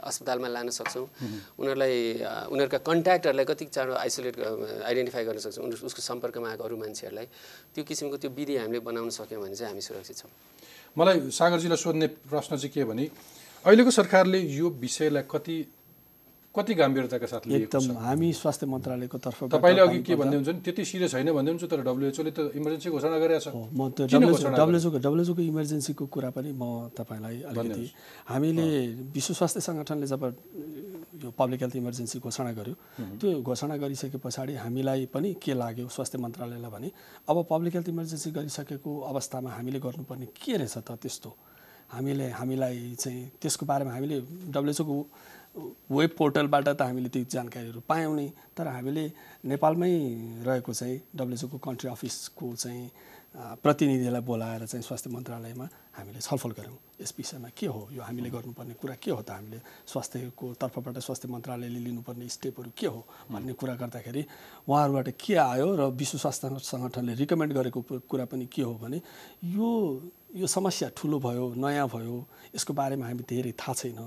अस्पतालमा लान सक्छौँ। उनीहरूलाई उनीहरूका कन्ट्याक्टहरूलाई कति चाँडो आइसोलेट आइडेन्टिफाई गर्न सक्छौँ उसको सम्पर्कमा आएको अरू मान्छेहरूलाई। त्यो किसिमको त्यो विधि हामीले बनाउन सक्यौँ भने चाहिँ हामी सुरक्षित छौँ। मलाई सागरजीलाई सोध्ने प्रश्न चाहिँ के भने अहिलेको सरकारले यो विषयलाई कति कति गम्भीरताका साथ एकदम हामी स्वास्थ्य मन्त्रालयको तर्फ तपाईँले अघि के भन्दै हुन्छ नि त्यति सिरियस छैन भन्दै हुन्छ तर डब्लुएचओले त इमर्जेन्सी घोषणा गरेको छ। म त्यो डब्लुएचओको डब्लुएचओको इमर्जेन्सीको कुरा पनि म तपाईँलाई अलिकति हामीले विश्व स्वास्थ्य सङ्गठनले जब यो पब्लिक हेल्थ इमर्जेन्सी घोषणा गर्यो त्यो घोषणा गरिसके पछाडि हामीलाई पनि के लाग्यो स्वास्थ्य मन्त्रालयलाई भने अब पब्लिक हेल्थ इमर्जेन्सी गरिसकेको अवस्थामा हामीले गर्नुपर्ने के रहेछ त त्यस्तो? हामीले हामीलाई चाहिँ त्यसको बारेमा हामीले डब्लुएचओको वेब पोर्टलबाट त हामीले त्यो जानकारीहरू पायौँ नै। तर हामीले नेपालमै रहेको चाहिँ डब्लुएचओको कन्ट्री अफिसको चाहिँ प्रतिनिधिलाई बोलाएर चाहिँ स्वास्थ्य मन्त्रालयमा हामीले छलफल गऱ्यौँ। यस विषयमा के हो? यो हामीले गर्नुपर्ने कुरा के हो त? हामीले स्वास्थ्यको तर्फबाट स्वास्थ्य मन्त्रालयले लिनुपर्ने स्टेपहरू के हो भन्ने कुरा गर्दाखेरि उहाँहरूबाट के आयो र विश्व स्वास्थ्य सङ्गठनले रिकमेन्ड गरेको कुरा पनि के हो भने यो यो समस्या ठुलो भयो नयाँ भयो यसको बारेमा हामी धेरै थाहा छैन।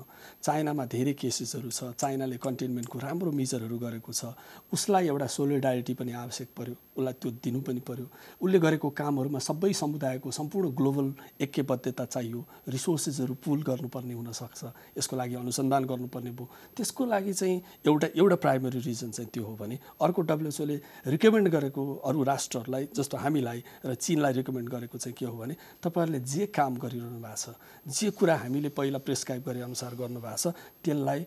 चाइनामा धेरै केसेसहरू छ। चाइनाले कन्टेनमेन्टको राम्रो मेजरहरू गरेको छ। उसलाई एउटा सोलिडारिटी पनि आवश्यक पर्यो। उसलाई त्यो दिनु पनि पर्यो। उसले गरेको कामहरूमा सबै समुदायको सम्पूर्ण ग्लोबल ऐक्यबद्धता चाहियो। रिसोर्सेसहरू पुल गर्नुपर्ने हुनसक्छ। यसको लागि अनुसन्धान गर्नुपर्ने भयो। त्यसको लागि चाहिँ एउटा एउटा प्राइमरी रिजन चाहिँ त्यो हो भने अर्को डब्लुएचओले रिकमेन्ड गरेको अरू राष्ट्रहरूलाई जस्तो हामीलाई र चिनलाई रिकमेन्ड गरेको चाहिँ के हो भने तपाईँहरूले जे काम गरिरहनु भएको छ जे कुरा हामीले पहिला प्रेसक्राइब गरे अनुसार गर्नुभएको छ त्यसलाई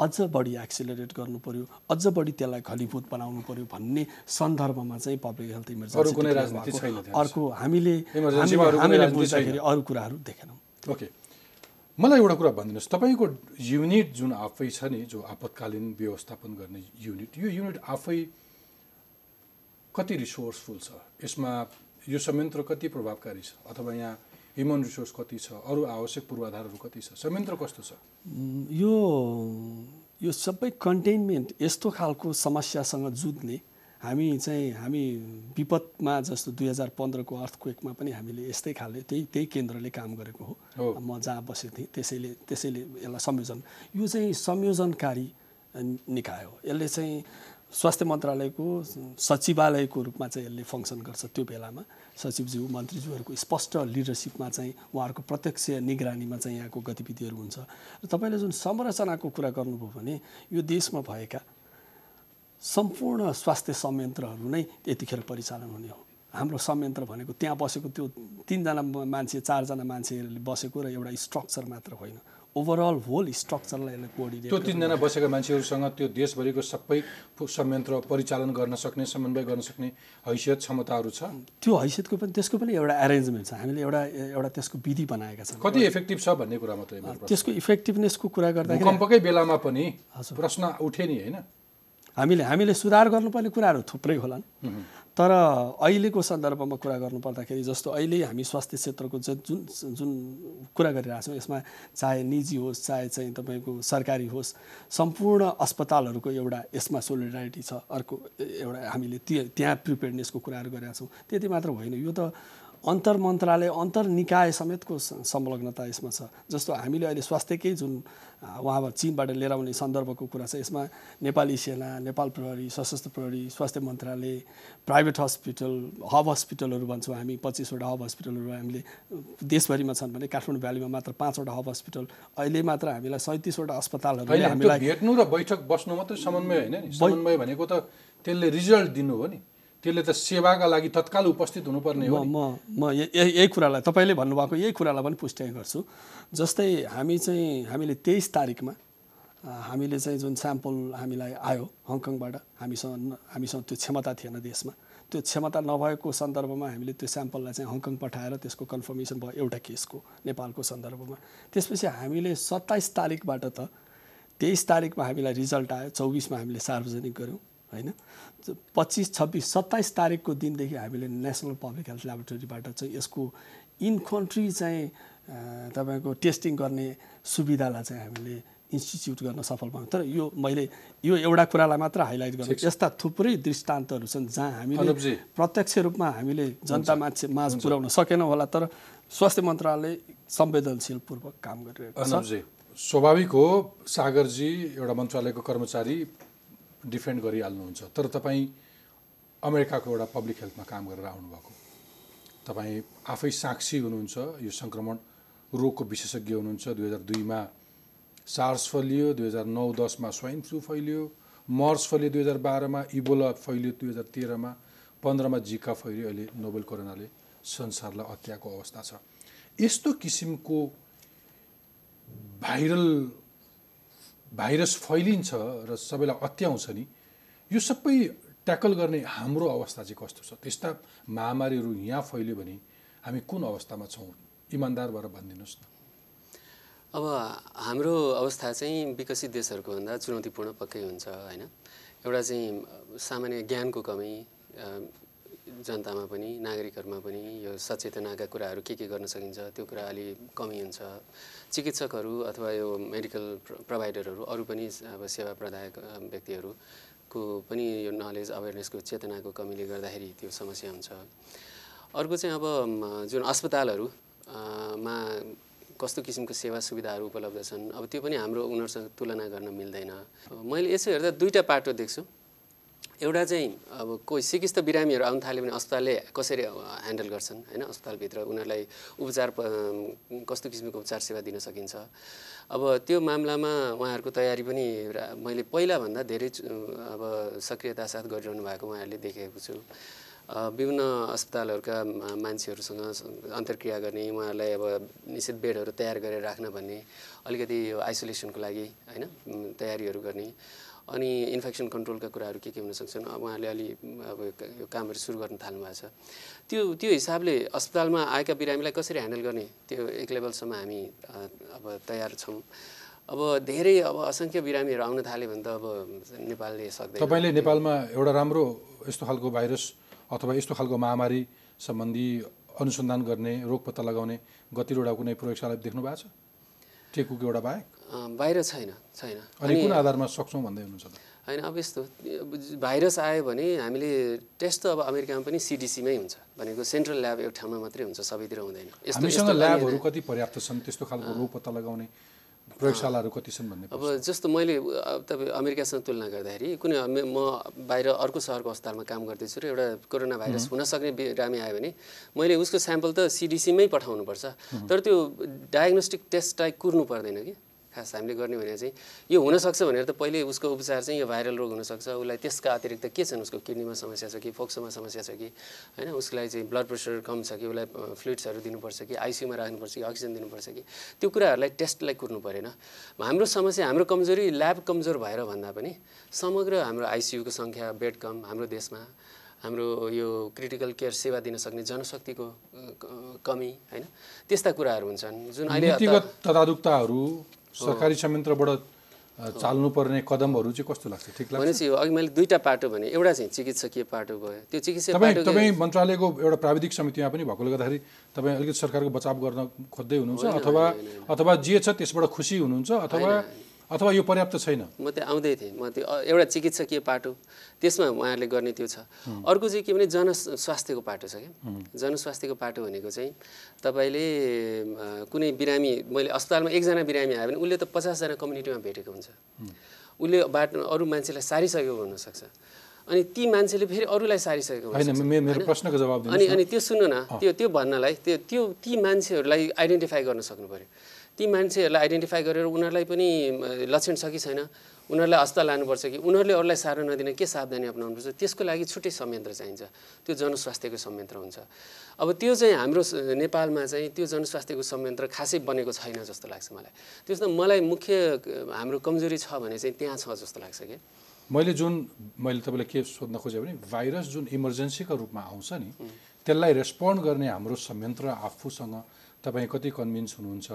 अझ बढी एक्सिलरेट गर्नु पर्यो अझ बढी त्यसलाई घनीभूत बनाउनु पर्यो भन्ने सन्दर्भमा चाहिँ पब्लिक हेल्थ इमर्जेन्सी। अर्को हामीले हामीले- बुझ्दाखेरि अरू कुराहरू देखेनौँ। ओके। मलाई एउटा कुरा भनिदिनुहोस्। तपाईँको युनिट जुन आफै छ नि जो आपतकालीन व्यवस्थापन गर्ने युनिट यो युनिट आफै कति रिसोर्सफुल छ? यसमा यो संयन्त्र कति प्रभावकारी छ? अथवा यहाँ ह्युमन रिसोर्स कति छ? अरू आवश्यक पूर्वाधारहरू कति छ? संयन्त्र कस्तो छ? यो यो सबै कन्टेनमेन्ट यस्तो खालको समस्यासँग जुझ्ने हामी चाहिँ हामी विपदमा जस्तो दुई हजार पन्ध्रको अर्थक्वेकमा पनि हामीले यस्तै खाले त्यही त्यही केन्द्रले काम गरेको हो। म जहाँ बसेको थिएँ त्यसैले त्यसैले यसलाई संयोजन यो चाहिँ संयोजनकारी निकाय हो। यसले चाहिँ स्वास्थ्य मन्त्रालयको सचिवालयको रूपमा चाहिँ यसले फङ्सन गर्छ त्यो बेलामा। सचिवज्यू मन्त्रीज्यूहरूको स्पष्ट लिडरसिपमा चाहिँ उहाँहरूको प्रत्यक्ष निगरानीमा चाहिँ यहाँको गतिविधिहरू हुन्छ। र तपाईँले जुन संरचनाको कुरा गर्नुभयो भने यो देशमा भएका सम्पूर्ण स्वास्थ्य संयन्त्रहरू नै यतिखेर परिचालन हुने हो। हाम्रो संयन्त्र भनेको त्यहाँ बसेको त्यो तिनजना मान्छे चारजना मान्छेहरूले बसेको र एउटा स्ट्रक्चर मात्र होइन। ओभरअल होल स्ट्रक्चरलाई यसले कोअर्डिनेट त्यो तिनजना बसेका मान्छेहरूसँग त्यो देशभरिको सबै संयन्त्र परिचालन गर्न सक्ने समन्वय गर्न सक्ने हैसियत क्षमताहरू छ। त्यो हैसियतको पनि त्यसको पनि एउटा एरेन्जमेन्ट छ। हामीले एउटा एउटा त्यसको विधि बनाएका छौँ कति इफेक्टिभ छ भन्ने कुरा मात्रै। त्यसको इफेक्टिभनेसको कुरा गर्दाखेरि भूकम्पकै बेलामा पनि प्रश्न उठे नि होइन? हामीले हामीले सुधार गर्नुपर्ने कुराहरू थुप्रै होलान्। तर अहिलेको सन्दर्भमा कुरा गर्नुपर्दाखेरि जस्तो अहिले हामी स्वास्थ्य क्षेत्रको जुन जुन कुरा गरिरहेको छौँ यसमा चाहे निजी होस् चाहे चाहिँ तपाईँको सरकारी होस् सम्पूर्ण अस्पतालहरूको एउटा यसमा सोलिडारिटी छ अर्को एउटा हामीले त्यो त्यहाँ प्रिपेयर्डनेसको कुराहरू गरेका छौँ त्यति मात्र होइन। यो त अन्तर मन्त्रालय अन्तर निकाय समेतको संलग्नता यसमा छ। जस्तो हामीले अहिले स्वास्थ्यकै जुन उहाँबाट चिनबाट लिएर आउने सन्दर्भको कुरा छ। यसमा नेपाली सेना नेपाल प्रहरी सशस्त्र प्रहरी स्वास्थ्य मन्त्रालय प्राइभेट हस्पिटल हब हस्पिटलहरू भन्छौँ हामी पच्चिसवटा हब हस्पिटलहरू हामीले देशभरिमा छन् भने काठमाडौँ भ्यालीमा मात्र पाँचवटा हब हस्पिटल अहिले मात्र हामीलाई सैँतिसवटा त्यो हामीलाई भेट्नु र बैठक बस्नु मात्रै समन्वय होइन नि। समन्वय भनेको त त्यसले रिजल्ट दिनु हो नि। त्यसले त सेवाका लागि तत्काल उपस्थित हुनुपर्ने हो म म म य- य- यही कुरालाई तपाईँले भन्नुभएको यही कुरालाई पनि पुष्टि गर्छु। जस्तै हामी चाहिँ हामीले तेइस तारिकमा हामीले चाहिँ जुन स्याम्पल हामीलाई आयो हङकङबाट हामीसँग हामीसँग त्यो क्षमता थिएन देशमा। त्यो क्षमता नभएको सन्दर्भमा हामीले त्यो स्याम्पललाई चाहिँ हङकङ पठाएर त्यसको कन्फर्मेसन भयो एउटा केसको नेपालको सन्दर्भमा। त्यसपछि हामीले सत्ताइस तारिकबाट त तेइस तारिकमा हामीलाई रिजल्ट आयो चौबिसमा हामीले सार्वजनिक गऱ्यौँ होइन? पच्चिस छब्बिस सत्ताइस तारिकको दिनदेखि हामीले नेसनल पब्लिक हेल्थ ल्याबोरेटरीबाट चाहिँ यसको इन कन्ट्री चाहिँ तपाईँको टेस्टिङ गर्ने सुविधालाई चाहिँ हामीले इन्स्टिच्युट गर्न सफल भयौँ। तर यो मैले यो एउटा कुरालाई मात्र हाइलाइट गर्नु यस्ता थुप्रै दृष्टान्तहरू छन् जहाँ हामीले। प्रत्यक्ष रूपमा हामीले जनता मान्छे माझ पुर्याउन सकेनौँ होला तर स्वास्थ्य मन्त्रालय संवेदनशीलपूर्वक काम गरिरहेको छ। स्वाभाविक हो सागरजी एउटा मन्त्रालयको कर्मचारी डिफेन्ड गरिहाल्नुहुन्छ। तर तपाईँ अमेरिकाको एउटा पब्लिक हेल्थमा काम गरेर आउनुभएको। तपाईँ आफै साक्षी हुनुहुन्छ यो सङ्क्रमण रोगको विशेषज्ञ हुनुहुन्छ। दुई हजार दुईमा सार्स फैलियो दुई हजार नौ दसमा स्वाइन फ्लू फैलियो मर्स फैलियो दुई हजार बाह्रमा इबोला फैलियो दुई हजार तेह्रमा पन्ध्रमा जिका फैलियो अहिले नोबेल कोरोनाले संसारलाई हत्याको अवस्था छ। यस्तो किसिमको भाइरल भाइरस फैलिन्छ र सबैलाई अत्याउँछ नि यो सबै ट्याकल गर्ने हाम्रो अवस्था चाहिँ कस्तो छ? त्यस्ता महामारीहरू यहाँ फैल्यो भने हामी कुन अवस्थामा छौँ? इमान्दार भएर भनिदिनुहोस् न। अब हाम्रो अवस्था चाहिँ विकसित देशहरूको भन्दा चुनौतीपूर्ण पक्कै हुन्छ होइन? एउटा चाहिँ सामान्य ज्ञानको कमी जनतामा पनि नागरिकहरूमा पनि यो सचेतनाका कुराहरू के के गर्न सकिन्छ त्यो कुरा अलि कमी हुन्छ। चिकित्सकहरू अथवा यो मेडिकल प्र- प्रोभाइडरहरू अरू पनि अब सेवा प्रदायक व्यक्तिहरूको पनि यो नलेज अवेरनेसको चेतनाको कमीले गर्दाखेरि त्यो समस्या हुन्छ। अर्को चाहिँ अब जुन अस्पतालहरू अ, मा कस्तो किसिमको सेवा सुविधाहरू उपलब्ध छन् अब त्यो पनि हाम्रो उनीहरूसँग तुलना गर्न मिल्दैन। मैले यसो हेर्दा दुईवटा पाटो देख्छु। एउटा चाहिँ अब कोही सिकिस्त बिरामीहरू आउनु थाल्यो भने अस्पतालले कसरी ह्यान्डल गर्छन्? होइन अस्पतालभित्र उनीहरूलाई उपचार कस्तो किसिमको उपचार सेवा दिन सकिन्छ? अब त्यो मामलामा उहाँहरूको तयारी पनि मैले पहिलाभन्दा धेरै अब सक्रियता साथ गरिरहनु भएको उहाँहरूले देखेको छु। विभिन्न अस्पतालहरूका मान्छेहरूसँग अन्तर्क्रिया गर्ने उहाँहरूलाई अब निश्चित बेडहरू तयार गरेर राख्न भन्ने अलिकति यो आइसोलेसनको लागि होइन तयारीहरू गर्ने। अनि इन्फेक्सन कन्ट्रोलका कुराहरू के के हुन सक्छन् उहाँले अलि अब यो कामहरू सुरु गर्न थाल्नु भएको छ। त्यो त्यो हिसाबले अस्पतालमा आएका बिरामीलाई कसरी ह्यान्डल गर्ने? त्यो एक लेभलसम्म हामी अब तयार छौँ। अब धेरै अब असङ्ख्य बिरामीहरू आउन थाल्यो भने त अब नेपालले सक्दैन। तपाईँले नेपालमा एउटा राम्रो यस्तो खालको भाइरस अथवा यस्तो खालको महामारी सम्बन्धी अनुसन्धान गर्ने रोग पत्ता लगाउने गतिरोडा कुनै प्रयोगशाला देख्नु भएको छ? टेकुको एउटा बाहेक? बाहिर छैन छैन। अनि कुन आधारमा सक्छौँ भन्दै हुनुहुन्छ त? होइन अब यस्तो भाइरस आयो भने हामीले टेस्ट त अब अमेरिकामा पनि सिडिसीमै हुन्छ भनेको सेन्ट्रल ल्याब एउटा ठाउँमा मात्रै हुन्छ सबैतिर हुँदैन। यस्तो हामीसँग ल्याबहरू कति पर्याप्त छन् त्यस्तो खालको रोग पत्ता लगाउने प्रयोगशालाहरू कति छन् भन्ने अब जस्तो मैले तपाईँ अमेरिकासँग तुलना गर्दाखेरि कुनै मे- बाहिर अर्को सहरको अस्पतालमा काम गर्दैछु र एउटा कोरोना भाइरस हुनसक्ने बिरामी आयो भने मैले उसको स्याम्पल त सिडिसीमै पठाउनुपर्छ। तर त्यो डायग्नोस्टिक टेस्टलाई कुर्नु पर्दैन कि? खास हामीले गर्ने भने चाहिँ यो हुनसक्छ भनेर त पहिले उसको उपचार चाहिँ यो भाइरल रोग हुनसक्छ उसलाई त्यसका अतिरिक्त के छन् उसको किडनीमा समस्या छ कि फोक्सोमा समस्या छ कि होइन उसलाई चाहिँ ब्लड प्रेसर कम छ कि उसलाई फ्लुइड्सहरू दिनुपर्छ कि आइसियुमा राख्नुपर्छ कि अक्सिजन दिनुपर्छ कि त्यो कुराहरूलाई टेस्टलाई कुर्नु परेन। हाम्रो समस्या हाम्रो कमजोरी ल्याब कमजोर भएर भन्दा पनि समग्र हाम्रो आइसियुको सङ्ख्या बेड कम हाम्रो देशमा हाम्रो यो क्रिटिकल केयर सेवा दिन सक्ने जनशक्तिको कमी होइन त्यस्ता कुराहरू हुन्छन् जुन अहिले तदारुकताहरू सरकारी संयन्त्रबाट चाल्नुपर्ने कदमहरू चाहिँ कस्तो लाग्छ? ठिक लाग्छ? भनेपछि अघि मैले दुईवटा पाटो भने एउटा चाहिँ चिकित्सकीय पाटो भयो त्यो चिकित्सीय तपाईँ तपाईँ मन्त्रालयको एउटा प्राविधिक समितिमा पनि भएकोले गर्दाखेरि तपाईँ अलिकति सरकारको बचाव गर्न खोज्दै हुनुहुन्छ अथवा अथवा जे छ त्यसबाट खुसी हुनुहुन्छ अथवा अथवा यो पर्याप्त छैन? म त्यहाँ आउँदै थिएँ। म त्यो एउटा चिकित्सकीय पाटो। त्यसमा उहाँहरूले गर्ने त्यो छ। अर्को चाहिँ के भने जनस्वास्थ्यको पाटो छ क्या। जनस्वास्थ्यको पाटो भनेको चाहिँ तपाईँले कुनै बिरामी मैले अस्पतालमा एकजना बिरामी आयो भने उसले त पचासजना कम्युनिटीमा भेटेको हुन्छ। उसले बाटो अरू मान्छेलाई सारिसकेको हुनसक्छ। अनि ती मान्छेले फेरि अरूलाई सारिसकेको अनि अनि त्यो सुन्नु न। त्यो त्यो भन्नलाई त्यो त्यो ती मान्छेहरूलाई आइडेन्टिफाई गर्न सक्नु पऱ्यो ती मान्छेहरूलाई आइडेन्टिफाई गरेर उनीहरूलाई पनि लक्षण छ कि छैन उनीहरूलाई अस्पताल लानुपर्छ कि उनीहरूले अरूलाई साह्रो नदिन के सावधानी अप्नाउनुपर्छ? त्यसको लागि छुट्टै संयन्त्र चाहिन्छ। त्यो जनस्वास्थ्यको संयन्त्र हुन्छ। अब त्यो चाहिँ हाम्रो नेपालमा चाहिँ त्यो जनस्वास्थ्यको संयन्त्र खासै बनेको छैन जस्तो लाग्छ मलाई। त्यसमा मलाई मुख्य हाम्रो कमजोरी छ भने चाहिँ त्यहाँ छ जस्तो लाग्छ कि। मैले जुन मैले तपाईँलाई के सोध्न खोजेँ भने भाइरस जुन इमर्जेन्सीको रूपमा आउँछ नि त्यसलाई रेस्पोन्ड गर्ने हाम्रो संयन्त्र आफूसँग तपाईँ कति कन्भिन्स हुनुहुन्छ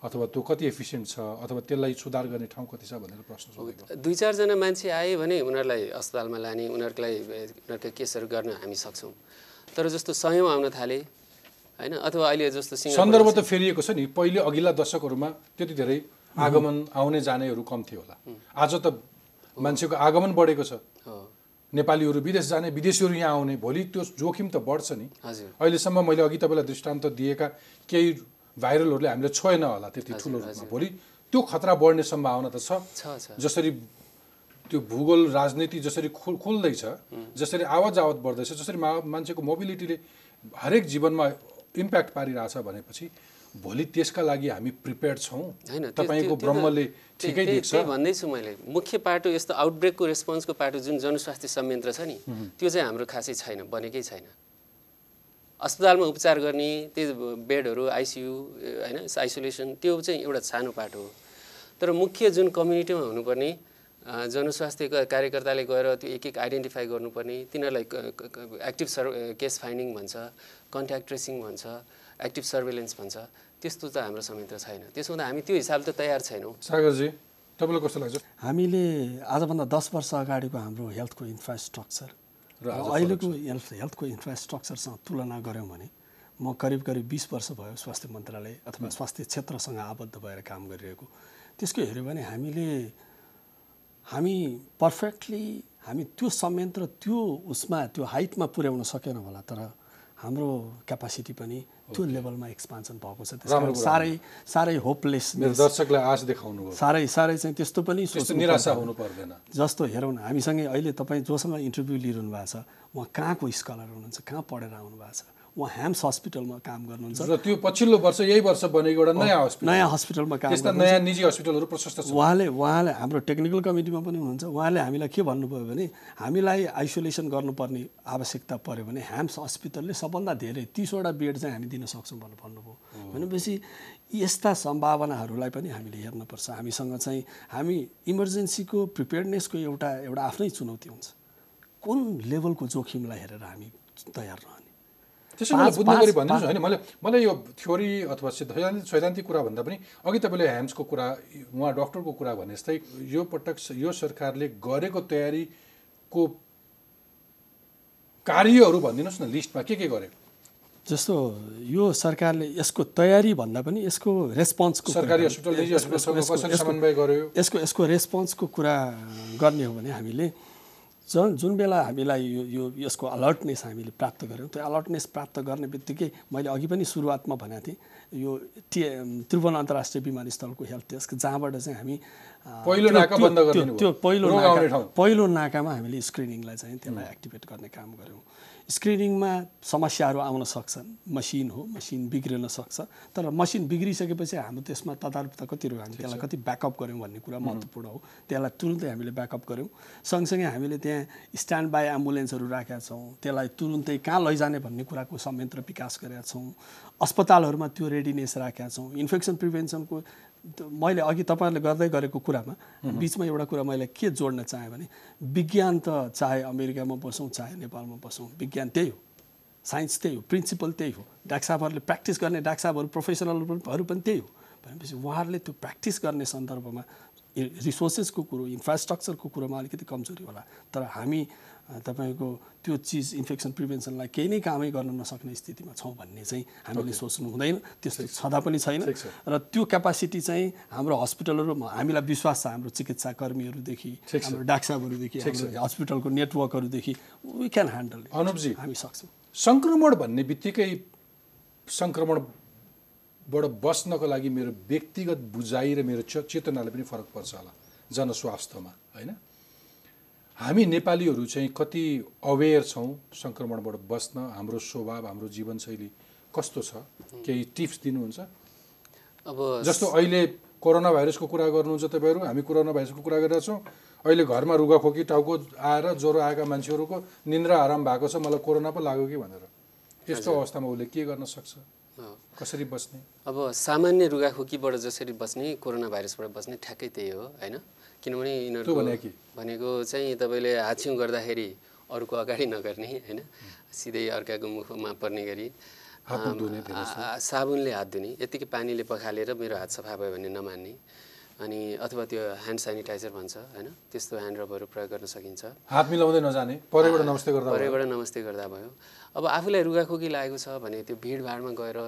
अथवा त्यो कति एफिसियन्ट छ अथवा त्यसलाई सुधार गर्ने ठाउँ कति छ भनेर प्रश्न सोधेको। दुई चारजना मान्छे आए भने उनीहरूलाई अस्पतालमा लाने उनीहरूलाई उनीहरूका केसहरू गर्न हामी सक्छौँ। तर जस्तो सयौँ आउन थाले होइन? अथवा अहिले जस्तो सन्दर्भ त फेरिएको छ नि। पहिले अघिल्ला दशकहरूमा त्यति धेरै आगमन आउने जानेहरू कम थियो होला। आज त मान्छेको आगमन बढेको छ। नेपालीहरू विदेश जाने विदेशीहरू यहाँ आउने भोलि त्यो जोखिम त बढ्छ नि। हजुर। अहिलेसम्म मैले अघि तपाईँलाई दृष्टान्त दिएका केही भाइरलहरूले हामीलाई छोएन होला त्यति ठुलो रूपमा भोलि। त्यो खतरा बढ्ने सम्भावना त छ। जसरी त्यो भूगोल राजनीति जसरी खुल खुल्दैछ जसरी आवत जावत बढ्दैछ जसरी मा मान्छेको मोबिलिटीले हरेक जीवनमा इम्प्याक्ट पारिरहेछ भनेपछि भोलि त्यसका लागि हामी प्रिपेयर्ड छौँ। होइन तपाईँको ब्रह्मले ठिकै देख्छ। भन्दैछु मैले। मुख्य पाटो यस्तो आउटब्रेकको रेस्पोन्सको पाटो जुन जनस्वास्थ्य संयन्त्र छ नि त्यो चाहिँ हाम्रो खासै छैन बनेकै छैन। अस्पतालमा उपचार गर्ने त्यो बेडहरू आइसियु होइन आइसोलेसन त्यो चाहिँ एउटा सानो पाटो हो। तर मुख्य जुन कम्युनिटीमा हुनुपर्ने अ, जनस्वास्थ्यका कार्यकर्ताले गएर त्यो एक एक आइडेन्टिफाई गर्नुपर्ने तिनीहरूलाई एक्टिभ सर् केस फाइन्डिङ भन्छ कन्ट्याक्ट ट्रेसिङ भन्छ एक्टिभ सर्वेलेन्स भन्छ त्यस्तो त हाम्रो संयन्त्र छैन। त्यसो हुँदा हामी त्यो हिसाबले त तयार छैनौँ। सागरजी तपाईँलाई कस्तो लाग्छ? हामीले आजभन्दा दस वर्ष अगाडिको हाम्रो हेल्थको इन्फ्रास्ट्रक्चर र अहिलेको हेल्थ हेल्थको इन्फ्रास्ट्रक्चरसँग तुलना गऱ्यौँ भने म करिब करिब बिस वर्ष भयो स्वास्थ्य मन्त्रालय अथवा स्वास्थ्य क्षेत्रसँग आबद्ध भएर काम गरिरहेको। त्यसको हेऱ्यो भने हामीले हामी पर्फेक्टली हामी त्यो संयन्त्र त्यो उसमा त्यो हाइटमा पुर्याउन सकेनौँ होला तर हाम्रो क्यापासिटी पनि त्यो लेभलमा एक्सपान्सन भएको छ। त्यस कारण कुरा साह्रै साह्रै होपलेस दर्शकलाई आश देखाउनु साह्रै साह्रै चाहिँ त्यस्तो पनि निराशा हुनु पर्दैन जस्तो हेरौँ न हामीसँगै अहिले तपाईँ जोसँग इन्टरभ्यू लिइरहनु भएको छ उहाँ कहाँको स्कलर हुनुहुन्छ कहाँ पढेर आउनु भएको छ? उहाँ ह्याम्स हस्पिटलमा काम गर्नुहुन्छ। र त्यो पछिल्लो वर्ष यही वर्ष बनेको एउटा नयाँ हस्पिटल। नयाँ हस्पिटलमा काम नयाँ निजी हस्पिटलहरू प्रशस्त छ उहाँले उहाँले हाम्रो टेक्निकल कमिटीमा पनि हुनुहुन्छ। उहाँले हामीलाई के भन्नुभयो भने हामीलाई आइसोलेसन गर्नुपर्ने आवश्यकता पऱ्यो भने ह्याम्स हस्पिटलले सबभन्दा धेरै तिसवटा बेड चाहिँ हामी दिन सक्छौँ भनेर भन्नुभयो। भनेपछि यस्ता सम्भावनाहरूलाई पनि हामीले हेर्नुपर्छ। हामीसँग चाहिँ हामी इमर्जेन्सीको प्रिपेयर्डनेसको एउटा एउटा आफ्नै चुनौती हुन्छ। कुन लेभलको जोखिमलाई हेरेर हामी तयार रहने त्यसो मलाई बुझ्ने गरी भनिदिनुहोस् होइन मैले मलाई यो थ्योरी अथवा सिद्ध- सैद्धान्तिक सैद्धान्तिक कुरा भन्दा पनि अघि तपाईँले ह्याम्सको कुरा उहाँ डक्टरको कुरा भने जस्तै यो पटक यो सरकारले गरेको तयारीको कार्यहरू भनिदिनुहोस् न लिस्टमा के के गरेको जस्तो यो सरकारले यसको तयारी भन्दा पनि यसको रेस्पोन्सको यसको यसको रेस्पोन्सको कुरा गर्ने हो भने हामीले जुन जुन बेला हामीलाई यो यो यसको अलर्टनेस हामीले प्राप्त गऱ्यौँ त्यो अलर्टनेस प्राप्त गर्ने बित्तिकै मैले अघि पनि सुरुवातमा भनेको थिएँ यो टी त्रिभुवन अन्तर्राष्ट्रिय विमानस्थलको हेल्थ डेस्क जहाँबाट चाहिँ हामी पहिलो नाका त्यो- बन्द। पहिलो नाका। पहिलो नाकामा हामीले स्क्रिनिङलाई चाहिँ त्यसलाई एक्टिभेट गर्ने काम गऱ्यौँ स्क्रिनिङमा समस्याहरू आउन सक्छन् मसिन हो मसिन बिग्रिन सक्छ। तर मसिन बिग्रिसकेपछि हाम्रो त्यसमा तदारुकता कति रह्यो हामी त्यसलाई कति ब्याकअप गऱ्यौँ भन्ने कुरा महत्त्वपूर्ण हो। त्यसलाई तुरुन्तै हामीले ब्याकअप गऱ्यौँ। सँगसँगै हामीले त्यहाँ स्ट्यान्ड बाई एम्बुलेन्सहरू राखेका छौँ। त्यसलाई तुरुन्तै कहाँ लैजाने भन्ने कुराको संयन्त्र विकास गरेका छौँ। अस्पतालहरूमा त्यो रेडिनेस राखेका छौँ। इन्फेक्सन प्रिभेन्सनको मैले अघि तपाईँहरूले गर्दै गरेको कुरामा बिचमा एउटा कुरा मैले के जोड्न चाहेँ भने विज्ञान त चाहे अमेरिकामा बसौँ चाहे नेपालमा बसौँ विज्ञान त्यही हो। साइन्स त्यही हो प्रिन्सिपल त्यही हो। डाक्साबहरूले प्र्याक्टिस गर्ने डाक्साबहरू प्रोफेसनलहरू पनि त्यही हो। भनेपछि उहाँहरूले त्यो प्र्याक्टिस गर्ने सन्दर्भमा रिसोर्सेसको कुरो इन्फ्रास्ट्रक्चरको कुरोमा अलिकति कमजोरी होला। तर हामी तपाईँको त्यो चिज इन्फेक्सन प्रिभेन्सनलाई केही नै कामै गर्न नसक्ने स्थितिमा छौँ भन्ने चाहिँ हामीले सोच्नु हुँदैन। त्यस्तो छँदा पनि छैन। र त्यो क्यापासिटी चाहिँ हाम्रो हस्पिटलहरू हाम्रो विश्वास छ हाम्रो चिकित्सा कर्मीहरूदेखि ठिक छ। हाम्रो डाक्साबहरूदेखि हस्पिटलको नेटवर्कहरूदेखि वी क्यान ह्यान्डल अनुपजी हामी सक्छौँ। सङ्क्रमण भन्ने बित्तिकै सङ्क्रमणबाट बस्नको लागि मेरो व्यक्तिगत बुझाइ र मेरो चेतनाले पनि फरक पर्छ होला जनस्वास्थ्यमा होइन? हामी नेपालीहरू चाहिँ कति अवेर छौँ सङ्क्रमणबाट बस्न हाम्रो स्वभाव हाम्रो जीवनशैली कस्तो छ? केही टिप्स दिनुहुन्छ? अब जस्तो अहिले कोरोना भाइरसको कुरा गर्नुहुन्छ तपाईँहरू हामी कोरोना भाइरसको कुरा गरिरहेको छौँ। अहिले घरमा रुगाखोकी टाउको आएर ज्वरो आएका मान्छेहरूको निन्द्रा आराम भएको छ मलाई कोरोना पो लाग्यो कि भनेर। यस्तो अवस्थामा उसले के गर्न सक्छ? कसरी बस्ने? अब सामान्य रुगाखोकीबाट जसरी बस्ने कोरोना भाइरसबाट बस्ने ठ्याक्कै त्यही हो होइन? किनभने के? भनेको चाहिँ तपाईँले हाछ्यौँ गर्दाखेरि अरूको अगाडि नगर्ने होइन? सिधै अर्काको मुखमा पर्ने गरी साबुनले हात धुने यत्तिकै पानीले पखालेर मेरो हात सफा भयो भने नमान्ने अनि अथवा त्यो ह्यान्ड सेनिटाइजर भन्छ होइन? त्यस्तो ह्यान्ड रबहरू प्रयोग गर्न सकिन्छ। हात मिलाउँदै नजाने परैबाट नमस्ते गर्दा। परैबाट नमस्ते गर्दा भयो। अब आफूलाई रुगाखोकी लागेको छ भने त्यो भिडभाडमा गएर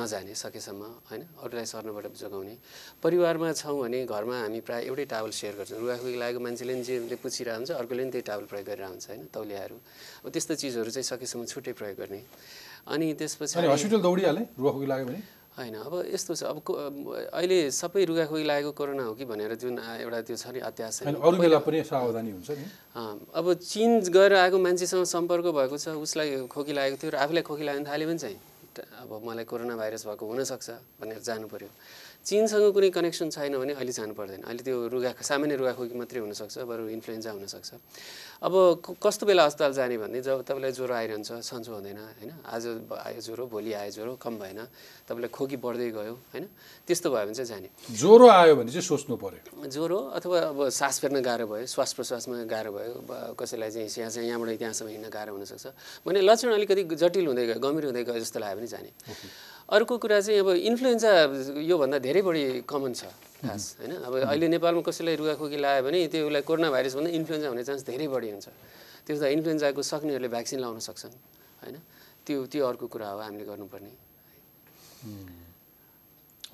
नजाने सकेसम्म होइन? अरूलाई सर्नबाट जोगाउने। परिवारमा छौँ भने घरमा हामी प्रायः एउटै टावल सेयर गर्छौँ। रुगाखोकी लागेको मान्छेले नि जेले पुछिरहेको हुन्छ अर्कोले पनि त्यही टावल प्रयोग गरेर हुन्छ होइन? तौलियाहरू। अब त्यस्तो चिजहरू चाहिँ सकेसम्म छुट्टै प्रयोग गर्ने। अनि त्यसपछि हस्पिटल दौडिहाले रुगाखोकी लाग्यो भने? होइन अब यस्तो छ। अब अहिले सबै रुगाखोकी लागेको कोरोना हो कि भनेर जुन एउटा त्यो छ नि अत्यास अरू बेला पनि सावधानी हुन्छ नि। अब चिन गएर आएको मान्छेसँग सम्पर्क भएको छ उसलाई खोकी लागेको थियो र आफूलाई खोकी लाग्न थाल्यो भने चाहिँ अब मलाई कोरोना भाइरस भएको हुनसक्छ भनेर जानु पर्यो। चिनसँग कुनै कनेक्सन छैन भने अहिले जानु पर्दैन। अहिले त्यो रुगा सामान्य रुगाखोकी मात्रै हुनसक्छ बरु इन्फ्लुएन्जा हुनसक्छ। अब कस्तो बेला अस्पताल जाने भन्ने जब तपाईँलाई ज्वरो आइरहन्छ सन्चो हुँदैन होइन? आज आयो ज्वरो भोलि आयो ज्वरो कम भएन। तपाईँलाई खोकी बढ्दै गयो होइन? त्यस्तो भयो भने चाहिँ जाने। ज्वरो आयो भने चाहिँ सोच्नु पर्यो। ज्वरो अथवा अब सास फेर्न गाह्रो भयो श्वास प्रश्वासमा गाह्रो भयो कसैलाई चाहिँ यहाँ चाहिँ यहाँबाट त्यहाँसम्म हिँड्न गाह्रो हुनसक्छ। भने लक्षण अलिकति जटिल हुँदै गयो गम्भीर हुँदै गयो जस्तो लाग्यो भने जाने। अर्को कुरा चाहिँ अब इन्फ्लुएन्जा योभन्दा धेरै बढी कमन छ खास होइन? अब अहिले नेपालमा कसैलाई रुगाखोकी लाग्यो भने त्यो उसलाई कोरोना भाइरसभन्दा इन्फ्लुएन्जा हुने चान्स धेरै बढी हुन्छ। त्यसो त इन्फ्लुएन्जाको सक्नेहरूले भ्याक्सिन लाउन सक्छन् होइन? त्यो त्यो अर्को कुरा हो हामीले गर्नुपर्ने।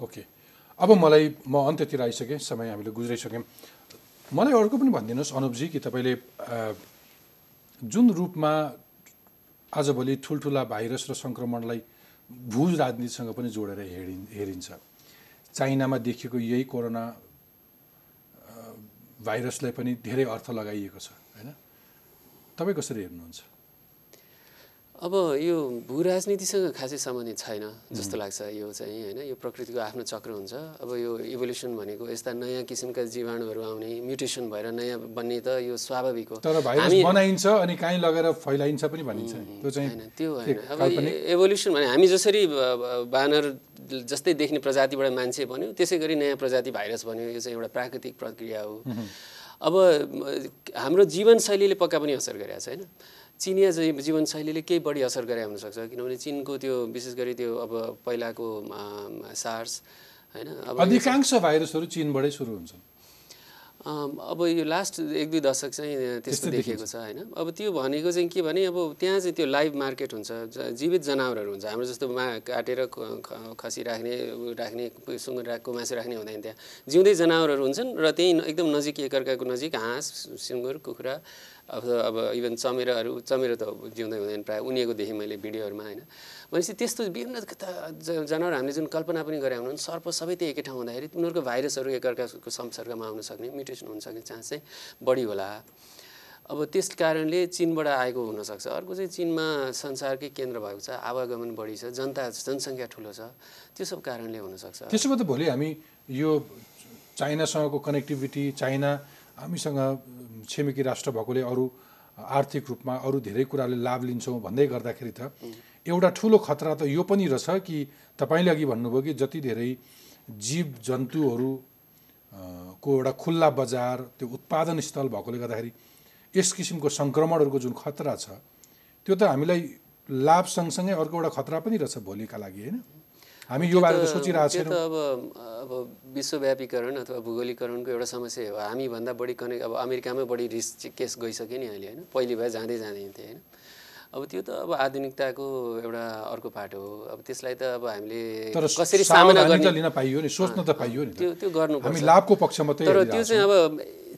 ओके। अब मलाई म अन्त्यतिर आइसकेँ समय हामीले गुज्राइसक्यौँ मलाई अर्को पनि भनिदिनुहोस् अनुपजी कि तपाईँले जुन रूपमा आजभोलि ठुल्ठुला भाइरस र सङ्क्रमणलाई भुज राजनीतिसँग पनि जोडेर हेरिन् हेरिन्छ। चाइनामा देखिएको यही कोरोना भाइरसलाई पनि धेरै अर्थ लगाइएको छ होइन? तपाईँ कसरी हेर्नुहुन्छ? अब यो भू राजनीतिसँग खासै सम्बन्धित छैन जस्तो लाग्छ यो चाहिँ होइन? यो प्रकृतिको आफ्नो चक्र हुन्छ। अब यो इभोल्युसन भनेको यस्ता नयाँ किसिमका जीवाणुहरू आउने म्युटेसन भएर नयाँ बन्ने त यो स्वाभाविक हो। तर भाइरस बनाइन्छ अनि कहीँ लगेर फैलाइन्छ पनि भनिन्छ। त्यो चाहिँ होइन त्यो होइन। अब? एभोल्युसन भने हामी जसरी बानर जस्तै देख्ने प्रजातिबाट मान्छे बन्यो त्यसै गरी नयाँ प्रजाति भाइरस बन्यो। यो चाहिँ एउटा प्राकृतिक प्रक्रिया हो। अब हाम्रो जीवनशैलीले पक्का पनि असर गरेको छ होइन? चिनिया जी- जीवनशैलीले केही बढी असर गरे हुनसक्छ किनभने चिनको त्यो विशेष गरी त्यो अब पहिलाको सार्स होइन अब अधिकांश भाइरसहरू चीनबाटै सुरु हुन्छन्। अम, अब यो लास्ट एक दुई दशक चाहिँ त्यस्तो देखिएको छ होइन। अब त्यो भनेको चाहिँ के भने अब त्यहाँ चाहिँ त्यो लाइभ मार्केट हुन्छ जीवित जनावरहरू हुन्छ। हाम्रो जस्तो मा काटेर खसी राख्ने राख्ने सुँगुर राखको मासु राख्ने हुँदैन त्यहाँ। जिउँदै जनावरहरू हुन्छन् र त्यही एकदम नजिक एकअर्काको नजिक हाँस सुँगुर कुखुरा अब अब इभन चमेराहरू चमेरा त जिउँदै हुँदैन प्रायः। उनीहरूको देखेँ मैले भिडियोहरूमा होइन। भनेपछि त्यस्तो विभिन्न जनावर हामीले जुन कल्पना पनि गरे हुनुहुन्छ सर्प सबै त्यही एकै ठाउँ हुँदाखेरि उनीहरूको भाइरसहरू एकअर्काको संसर्गमा आउन सक्ने म्युटेसन हुन सक्ने चान्स चाहिँ बढी होला। अब त्यस कारणले चिनबाट आएको हुनसक्छ। अर्को चाहिँ चिनमा संसारकै केन्द्र भएको छ आवागमन बढी छ जनता जनसङ्ख्या ठुलो छ। त्यो सब कारणले हुनसक्छ। त्यसो भए त भोलि हामी यो चाइनासँगको कनेक्टिभिटी चाइना हामीसँग छिमेकी राष्ट्र भएकोले अरू आर्थिक रूपमा अरू धेरै कुराले लाभ लिन्छौँ भन्दै गर्दाखेरि त एउटा ठुलो खतरा त यो पनि रहेछ कि तपाईँले अघि भन्नुभयो कि जति धेरै जीव जन्तुहरू को एउटा खुल्ला बजार त्यो उत्पादन स्थल भएकोले गर्दाखेरि यस किसिमको सङ्क्रमणहरूको जुन खतरा छ त्यो त हामीलाई लाभ सँगसँगै अर्को एउटा खतरा पनि रहेछ भोलिका लागि होइन? हामी यो बारे त सोचिरहेको त्यो छैनौँ। त अब अब विश्वव्यापीकरण अथवा भूगोलीकरणको एउटा समस्या हो। हामीभन्दा बढी कनेक्ट अब अमेरिकामै बढी रिस्क चाहिँ केस गइसक्यो नि अहिले होइन? पहिली भए जाँदै जाँदै हिँड्थ्यो होइन? अब त्यो त अब आधुनिकताको एउटा अर्को पाटो हो। अब त्यसलाई त अब हामीले कसरी सामना गर्ने? पाइयो नि सोच्न त पाइयो नि। त्यो त्यो गर्नु हामी लाभको पक्ष मात्रै तर त्यो चाहिँ अब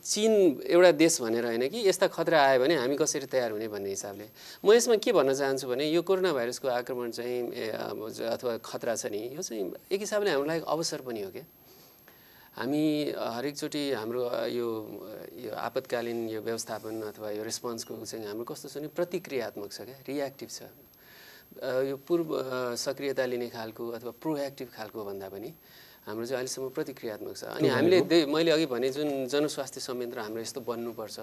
चिन एउटा देश भनेर होइन कि यस्ता खतरा आयो भने हामी कसरी तयार हुने भन्ने हिसाबले। म यसमा के भन्न चाहन्छु भने यो कोरोना भाइरसको आक्रमण चाहिँ अथवा खतरा छ नि यो चाहिँ एक हिसाबले हाम्रो लागि अवसर पनि हो क्या। हामी हरेकचोटि हाम्रो यो यो आपतकालीन यो व्यवस्थापन अथवा यो रेस्पोन्सको चाहिँ हाम्रो कस्तो छ भने प्रतिक्रियात्मक छ क्या रियाक्टिभ छ। यो पूर्व सक्रियता लिने खालको अथवा प्रोएक्टिभ खालको भन्दा पनि हाम्रो चाहिँ अहिलेसम्म प्रतिक्रियात्मक छ। अनि हामीले मैले अघि भने जुन जनस्वास्थ्य संयन्त्र हाम्रो यस्तो बन्नुपर्छ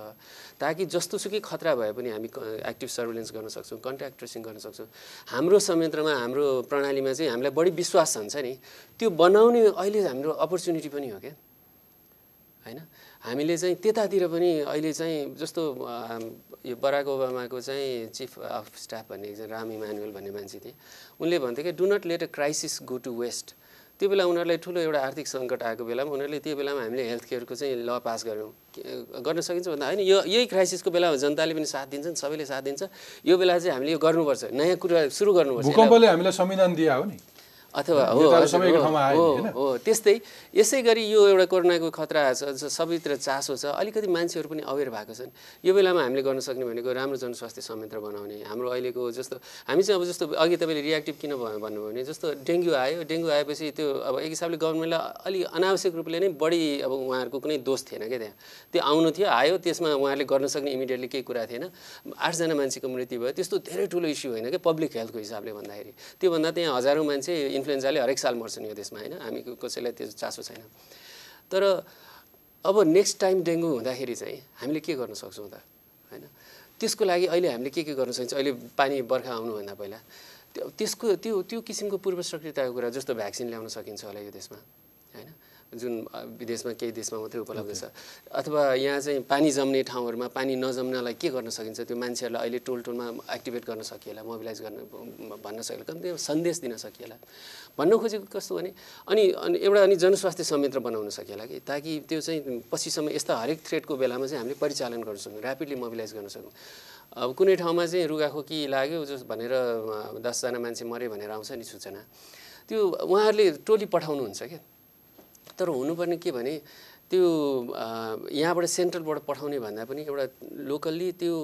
ताकि जस्तोसुकै खतरा भए पनि हामी एक्टिभ सर्भिलेन्स गर्न सक्छौँ कन्ट्याक्ट ट्रेसिङ गर्न सक्छौँ। हाम्रो संयन्त्रमा हाम्रो प्रणालीमा चाहिँ हामीलाई बढी विश्वास छ नि। त्यो बनाउने अहिले हाम्रो अपर्च्युनिटी पनि हो क्या। होइन? हामीले चाहिँ त्यतातिर पनि अहिले चाहिँ जस्तो यो बराक ओबामाको चाहिँ चिफ अफ स्टाफ भन्ने एकजना राम इमानुएल भन्ने मान्छे थिए। उनले भन्थे कि do not let a crisis go to waste त्यो बेला उनीहरूलाई ठुलो एउटा आर्थिक सङ्कट आएको बेलामा उनीहरूले त्यो बेलामा हामीले हेल्थ केयरको चाहिँ ल पास गऱ्यौँ गर्न सकिन्छ भन्दा होइन यो यही क्राइसिसको बेलामा जनताले पनि साथ दिन्छन् सबैले साथ दिन्छ। यो बेला चाहिँ हामीले यो गर्नुपर्छ। नयाँ कुरा सुरु गर्नुपर्छ। भूकम्पले हामीलाई संविधान दिए हो नि। अथवा हो हो, त्यस्तै यसै गरी यो एउटा कोरोनाको खतरा छ सबैतिर चासो छ अलिकति मान्छेहरू पनि अवेर भएको छन्। यो बेलामा हामीले गर्न सक्ने भनेको राम्रो जनस्वास्थ्य संयन्त्र बनाउने हाम्रो अहिलेको जस्तो हामी चाहिँ अब जस्तो अघि तपाईँले रियाक्टिभ किन भयो भन्नुभयो भने जस्तो डेङ्गु आयो डेङ्गु आएपछि त्यो अब एक हिसाबले गभर्मेन्टलाई अलि अनावश्यक रूपले नै बढी अब उहाँहरूको कुनै दोष थिएन क्या त्यहाँ। त्यो आउनु थियो आयो त्यसमा उहाँहरूले गर्न सक्ने इमिडिएटली केही कुरा थिएन। आठजना मान्छेको मृत्यु भयो त्यस्तो धेरै ठुलो इस्यु होइन क्या पब्लिक हेल्थको हिसाबले भन्दाखेरि। त्योभन्दा त्यहाँ हजारौँ मान्छे इन्फ्लुएन्जाले हरेक साल मर्छन् यो देशमा होइन? हामी कसैलाई त्यो चासो छैन। तर अब नेक्स्ट टाइम डेङ्गु हुँदाखेरि चाहिँ हामीले के गर्न सक्छौँ त होइन? त्यसको लागि अहिले हामीले के के गर्न सकिन्छ? अहिले पानी बर्खा आउनुभन्दा पहिला। त्यो त्यसको त्यो त्यो किसिमको पूर्व सक्रियताको कुरा जस्तो भ्याक्सिन ल्याउन सकिन्छ होला यो देशमा होइन? जुन विदेशमा केही देशमा मात्रै उपलब्ध छ। अथवा यहाँ चाहिँ पानी जम्ने ठाउँहरूमा पानी नजम्नलाई के गर्न सकिन्छ? त्यो मान्छेहरूलाई अहिले टोल टोलमा एक्टिभेट गर्न सकिएला मोबिलाइज गर्न भन्न सकिएला कम्ती सन्देश दिन सकिएला। भन्न खोजेको कस्तो भने अनि अनि एउटा अनि जनस्वास्थ्य संयन्त्र बनाउन सकिएला कि? ताकि त्यो चाहिँ पछिसम्म यस्ता हरेक थ्रेडको बेलामा चाहिँ हामीले परिचालन गर्न सक्छौँ ऱ्यापिडली मोबिलाइज गर्न सकौँ अब कुनै ठाउँमा चाहिँ रुगाखोकी लाग्यो जस भनेर दसजना मान्छे मऱ्यो भनेर आउँछ नि सूचना। त्यो उहाँहरूले टोली पठाउनुहुन्छ क्या? तर हुनुपर्ने के भने त्यो यहाँबाट सेन्ट्रलबाट पठाउने भन्दा पनि एउटा लोकल्ली त्यो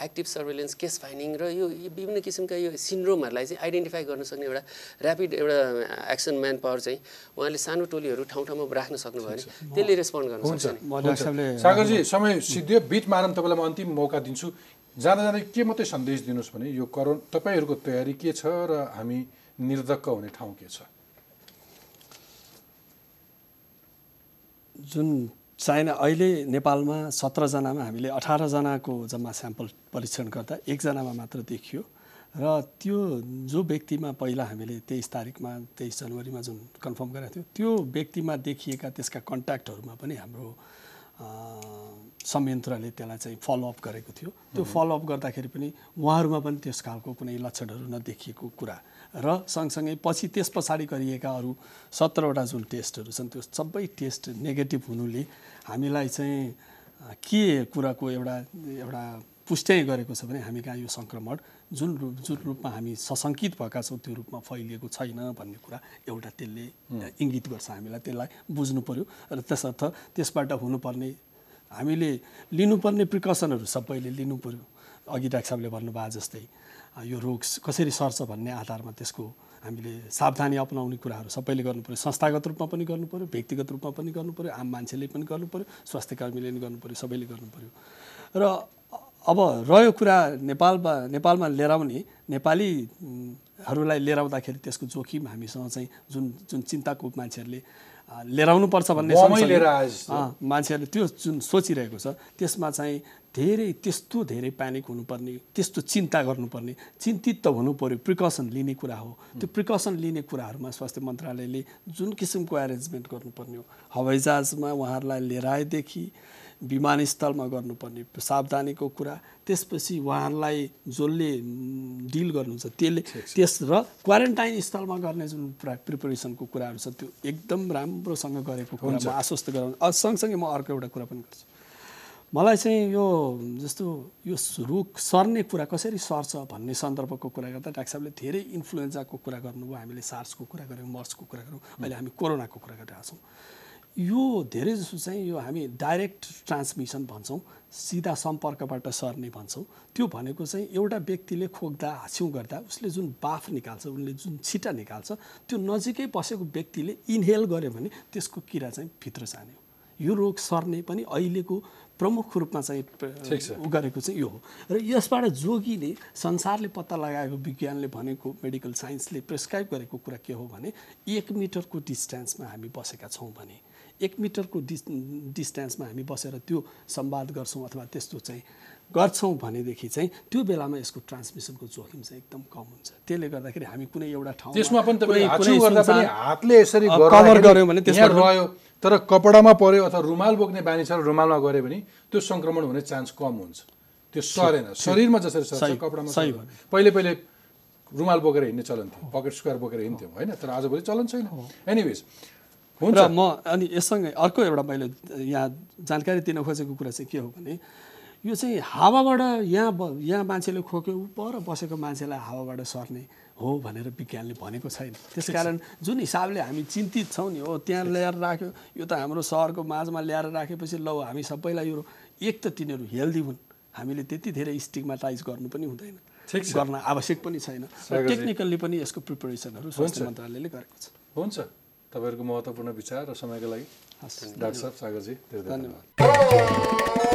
एक्टिभ सर्वेलेन्स केस फाइन्डिङ र यो विभिन्न किसिमका यो सिन्ड्रोमहरूलाई चाहिँ आइडेन्टिफाई गर्न सक्ने एउटा ऱ्यापिड एउटा एक्सन म्यान पावर चाहिँ उहाँले सानो टोलीहरू ठाउँ ठाउँमा राख्न सक्नुभयो भने त्यसले रेस्पोन्ड गर्न सक्छ सागरजी समय सिद्धियो बिट मारम तपाईँलाई म अन्तिम मौका दिन्छु। जाँदा जाँदै के मात्रै सन्देश दिनुहोस् भने यो करोना तपाईँहरूको तयारी के छ र हामी निर्धक्क हुने ठाउँ के छ? जुन चाइना अहिले नेपालमा सत्रजनामा हामीले अठारजनाको जम्मा स्याम्पल परीक्षण गर्दा एकजनामा मात्र देखियो। र त्यो जो व्यक्तिमा पहिला हामीले तेइस तारिकमा तेइस जनवरीमा जुन कन्फर्म गरेको थियो त्यो व्यक्तिमा देखिएका त्यसका कन्ट्याक्टहरूमा पनि हाम्रो संयन्त्रले त्यसलाई चाहिँ फलोअप गरेको थियो। त्यो फलोअप गर्दाखेरि पनि उहाँहरूमा पनि त्यस खालको कुनै लक्षणहरू नदेखिएको कुरा र सँगसँगै पछि त्यस पछाडि गरिएका अरू सत्रवटा जुन टेस्टहरू छन् त्यो सबै टेस्ट नेगेटिभ हुनुले हामीलाई चाहिँ के कुराको एउटा एउटा पुष्ट्याइ गरेको छ भने हामी कहाँ यो सङ्क्रमण जुन रूप जुन रूपमा हामी सशङ्कित भएका छौँ त्यो रूपमा फैलिएको छैन भन्ने कुरा एउटा त्यसले इङ्गित गर्छ हामीलाई त्यसलाई बुझ्नु पऱ्यो र त्यसर्थ त्यसबाट हुनुपर्ने हामीले लिनुपर्ने प्रिकसनहरू सबैले लिनु पऱ्यो अघि डाक्टर साहबले भन्नुभयो जस्तै यो रोग कसरी सर्छ भन्ने आधारमा त्यसको हामीले सावधानी अपनाउने कुराहरू सबैले गर्नु पऱ्यो संस्थागत रूपमा पनि गर्नु पऱ्यो व्यक्तिगत रूपमा पनि गर्नु पऱ्यो आम मान्छेले पनि गर्नु पऱ्यो स्वास्थ्य कर्मीले पनि गर्नु पऱ्यो सबैले गर्नु पऱ्यो र अब रह्यो कुरा नेपालमा नेपालमा लिएर आउने नेपाली उम्, हरूलाई लिएर आउँदाखेरि त्यसको जोखिम हामीसँग चाहिँ जुन जुन चिन्ताको मान्छेहरूले लिएर आउनुपर्छ भन्ने मान्छेहरूले त्यो जुन सोचिरहेको छ त्यसमा चाहिँ धेरै त्यस्तो धेरै प्यानिक हुनुपर्ने त्यस्तो चिन्ता गर्नुपर्ने चिन्तित त हुनु पऱ्यो प्रिकसन लिने कुरा हो। त्यो प्रिकसन लिने कुराहरूमा स्वास्थ्य मन्त्रालयले जुन किसिमको एरेन्जमेन्ट गर्नुपर्ने हो हवाईजहाजमा उहाँहरूलाई लिएर आएदेखि विमानस्थलमा गर्नुपर्ने सावधानीको कुरा त्यसपछि उहाँहरूलाई जसले डिल गर्नुहुन्छ त्यसले त्यस र क्वारेन्टाइन स्थलमा गर्ने जुन प्रा प्रिपरेसनको कुराहरू छ त्यो एकदम राम्रोसँग गरेको कुरा म आश्वस्त गराउनु सँगसँगै म अर्को एउटा कुरा पनि गर्छु। मलाई चाहिँ यो जस्तो यो रुख सर्ने कुरा कसरी सर्छ भन्ने सन्दर्भको कुरा गर्दा डाक्टर साहबले धेरै इन्फ्लुएन्जाको कुरा गर्नुभयो हामीले सार्सको कुरा गऱ्यौँ मर्सको कुरा गऱ्यौँ अहिले हामी कोरोनाको कुरा गरिरहेको छौँ। यो धेरै जसो चाहिँ यो हामी डाइरेक्ट ट्रान्समिसन भन्छौँ सिधा सम्पर्कबाट सर्ने भन्छौँ। त्यो भनेको चाहिँ एउटा व्यक्तिले खोक्दा हाछ्यौँ गर्दा उसले जुन बाफ निकाल्छ उसले जुन छिटा निकाल्छ त्यो नजिकै बसेको व्यक्तिले इन्हेल गर्यो भने त्यसको किरा चाहिँ भित्र जाने हो। यो रोग सर्ने पनि अहिलेको प्रमुख रूपमा चाहिँ। उ गरेको चाहिँ यो हो र यसबाट जोगिने संसारले पत्ता लगाएको विज्ञानले भनेको मेडिकल साइन्सले प्रेस्क्राइब गरेको कुरा के हो भने एक मिटरको डिस्टेन्समा हामी बसेका छौँ भने एक मिटरको डिस् डिस्टेन्समा हामी बसेर त्यो संवाद गर्छौँ अथवा त्यस्तो चाहिँ गर्छौँ भनेदेखि चाहिँ त्यो बेलामा यसको ट्रान्समिसनको जोखिम चाहिँ एकदम कम हुन्छ। त्यसले गर्दाखेरि हामी कुनै एउटा ठाउँमा त्यसमा पनि हातले यसरी कभर गऱ्यौँ भने त्यसमा रह्यो तर कपडामा पर्यो अथवा रुमाल बोक्ने बानी छ रुमालमा गऱ्यो भने त्यो सङ्क्रमण हुने चान्स कम हुन्छ। त्यो सरेन। शरीरमा जसरी सर्छ कपडामा सही। पहिले पहिले रुमाल बोकेर हिँड्ने चलन थियो पकेट स्क्वायर बोकेर हिँड्थ्यौँ होइन? तर आजभोलि चलन छैन। एनिवेज हुन्छ। म अनि यससँगै अर्को एउटा मैले यहाँ जानकारी दिन खोजेको कुरा चाहिँ के हो भने यो चाहिँ हावाबाट यहाँ ब यहाँ मान्छेले खोक्यो पर बसेको मान्छेलाई हावाबाट सर्ने हो भनेर विज्ञानले भनेको छैन। त्यसकारण जुन हिसाबले हामी चिन्तित छौँ नि हो त्यहाँ ल्याएर राख्यो यो त हाम्रो सहरको माझमा ल्याएर राखेपछि लौ हामी सबैलाई यो एक त तिनीहरू हेल्दी हुन्। हामीले त्यति धेरै स्टिगमाटाइज गर्नु पनि हुँदैन। गर्न आवश्यक पनि छैन। र। टेक्निकल्ली पनि यसको प्रिपरेसनहरू स्वास्थ्य मन्त्रालयले गरेको छ। हुन्छ। तपाईँहरूको महत्त्वपूर्ण विचार र समयको लागि डाक्टर साहब सागरजी धेरै धन्यवाद।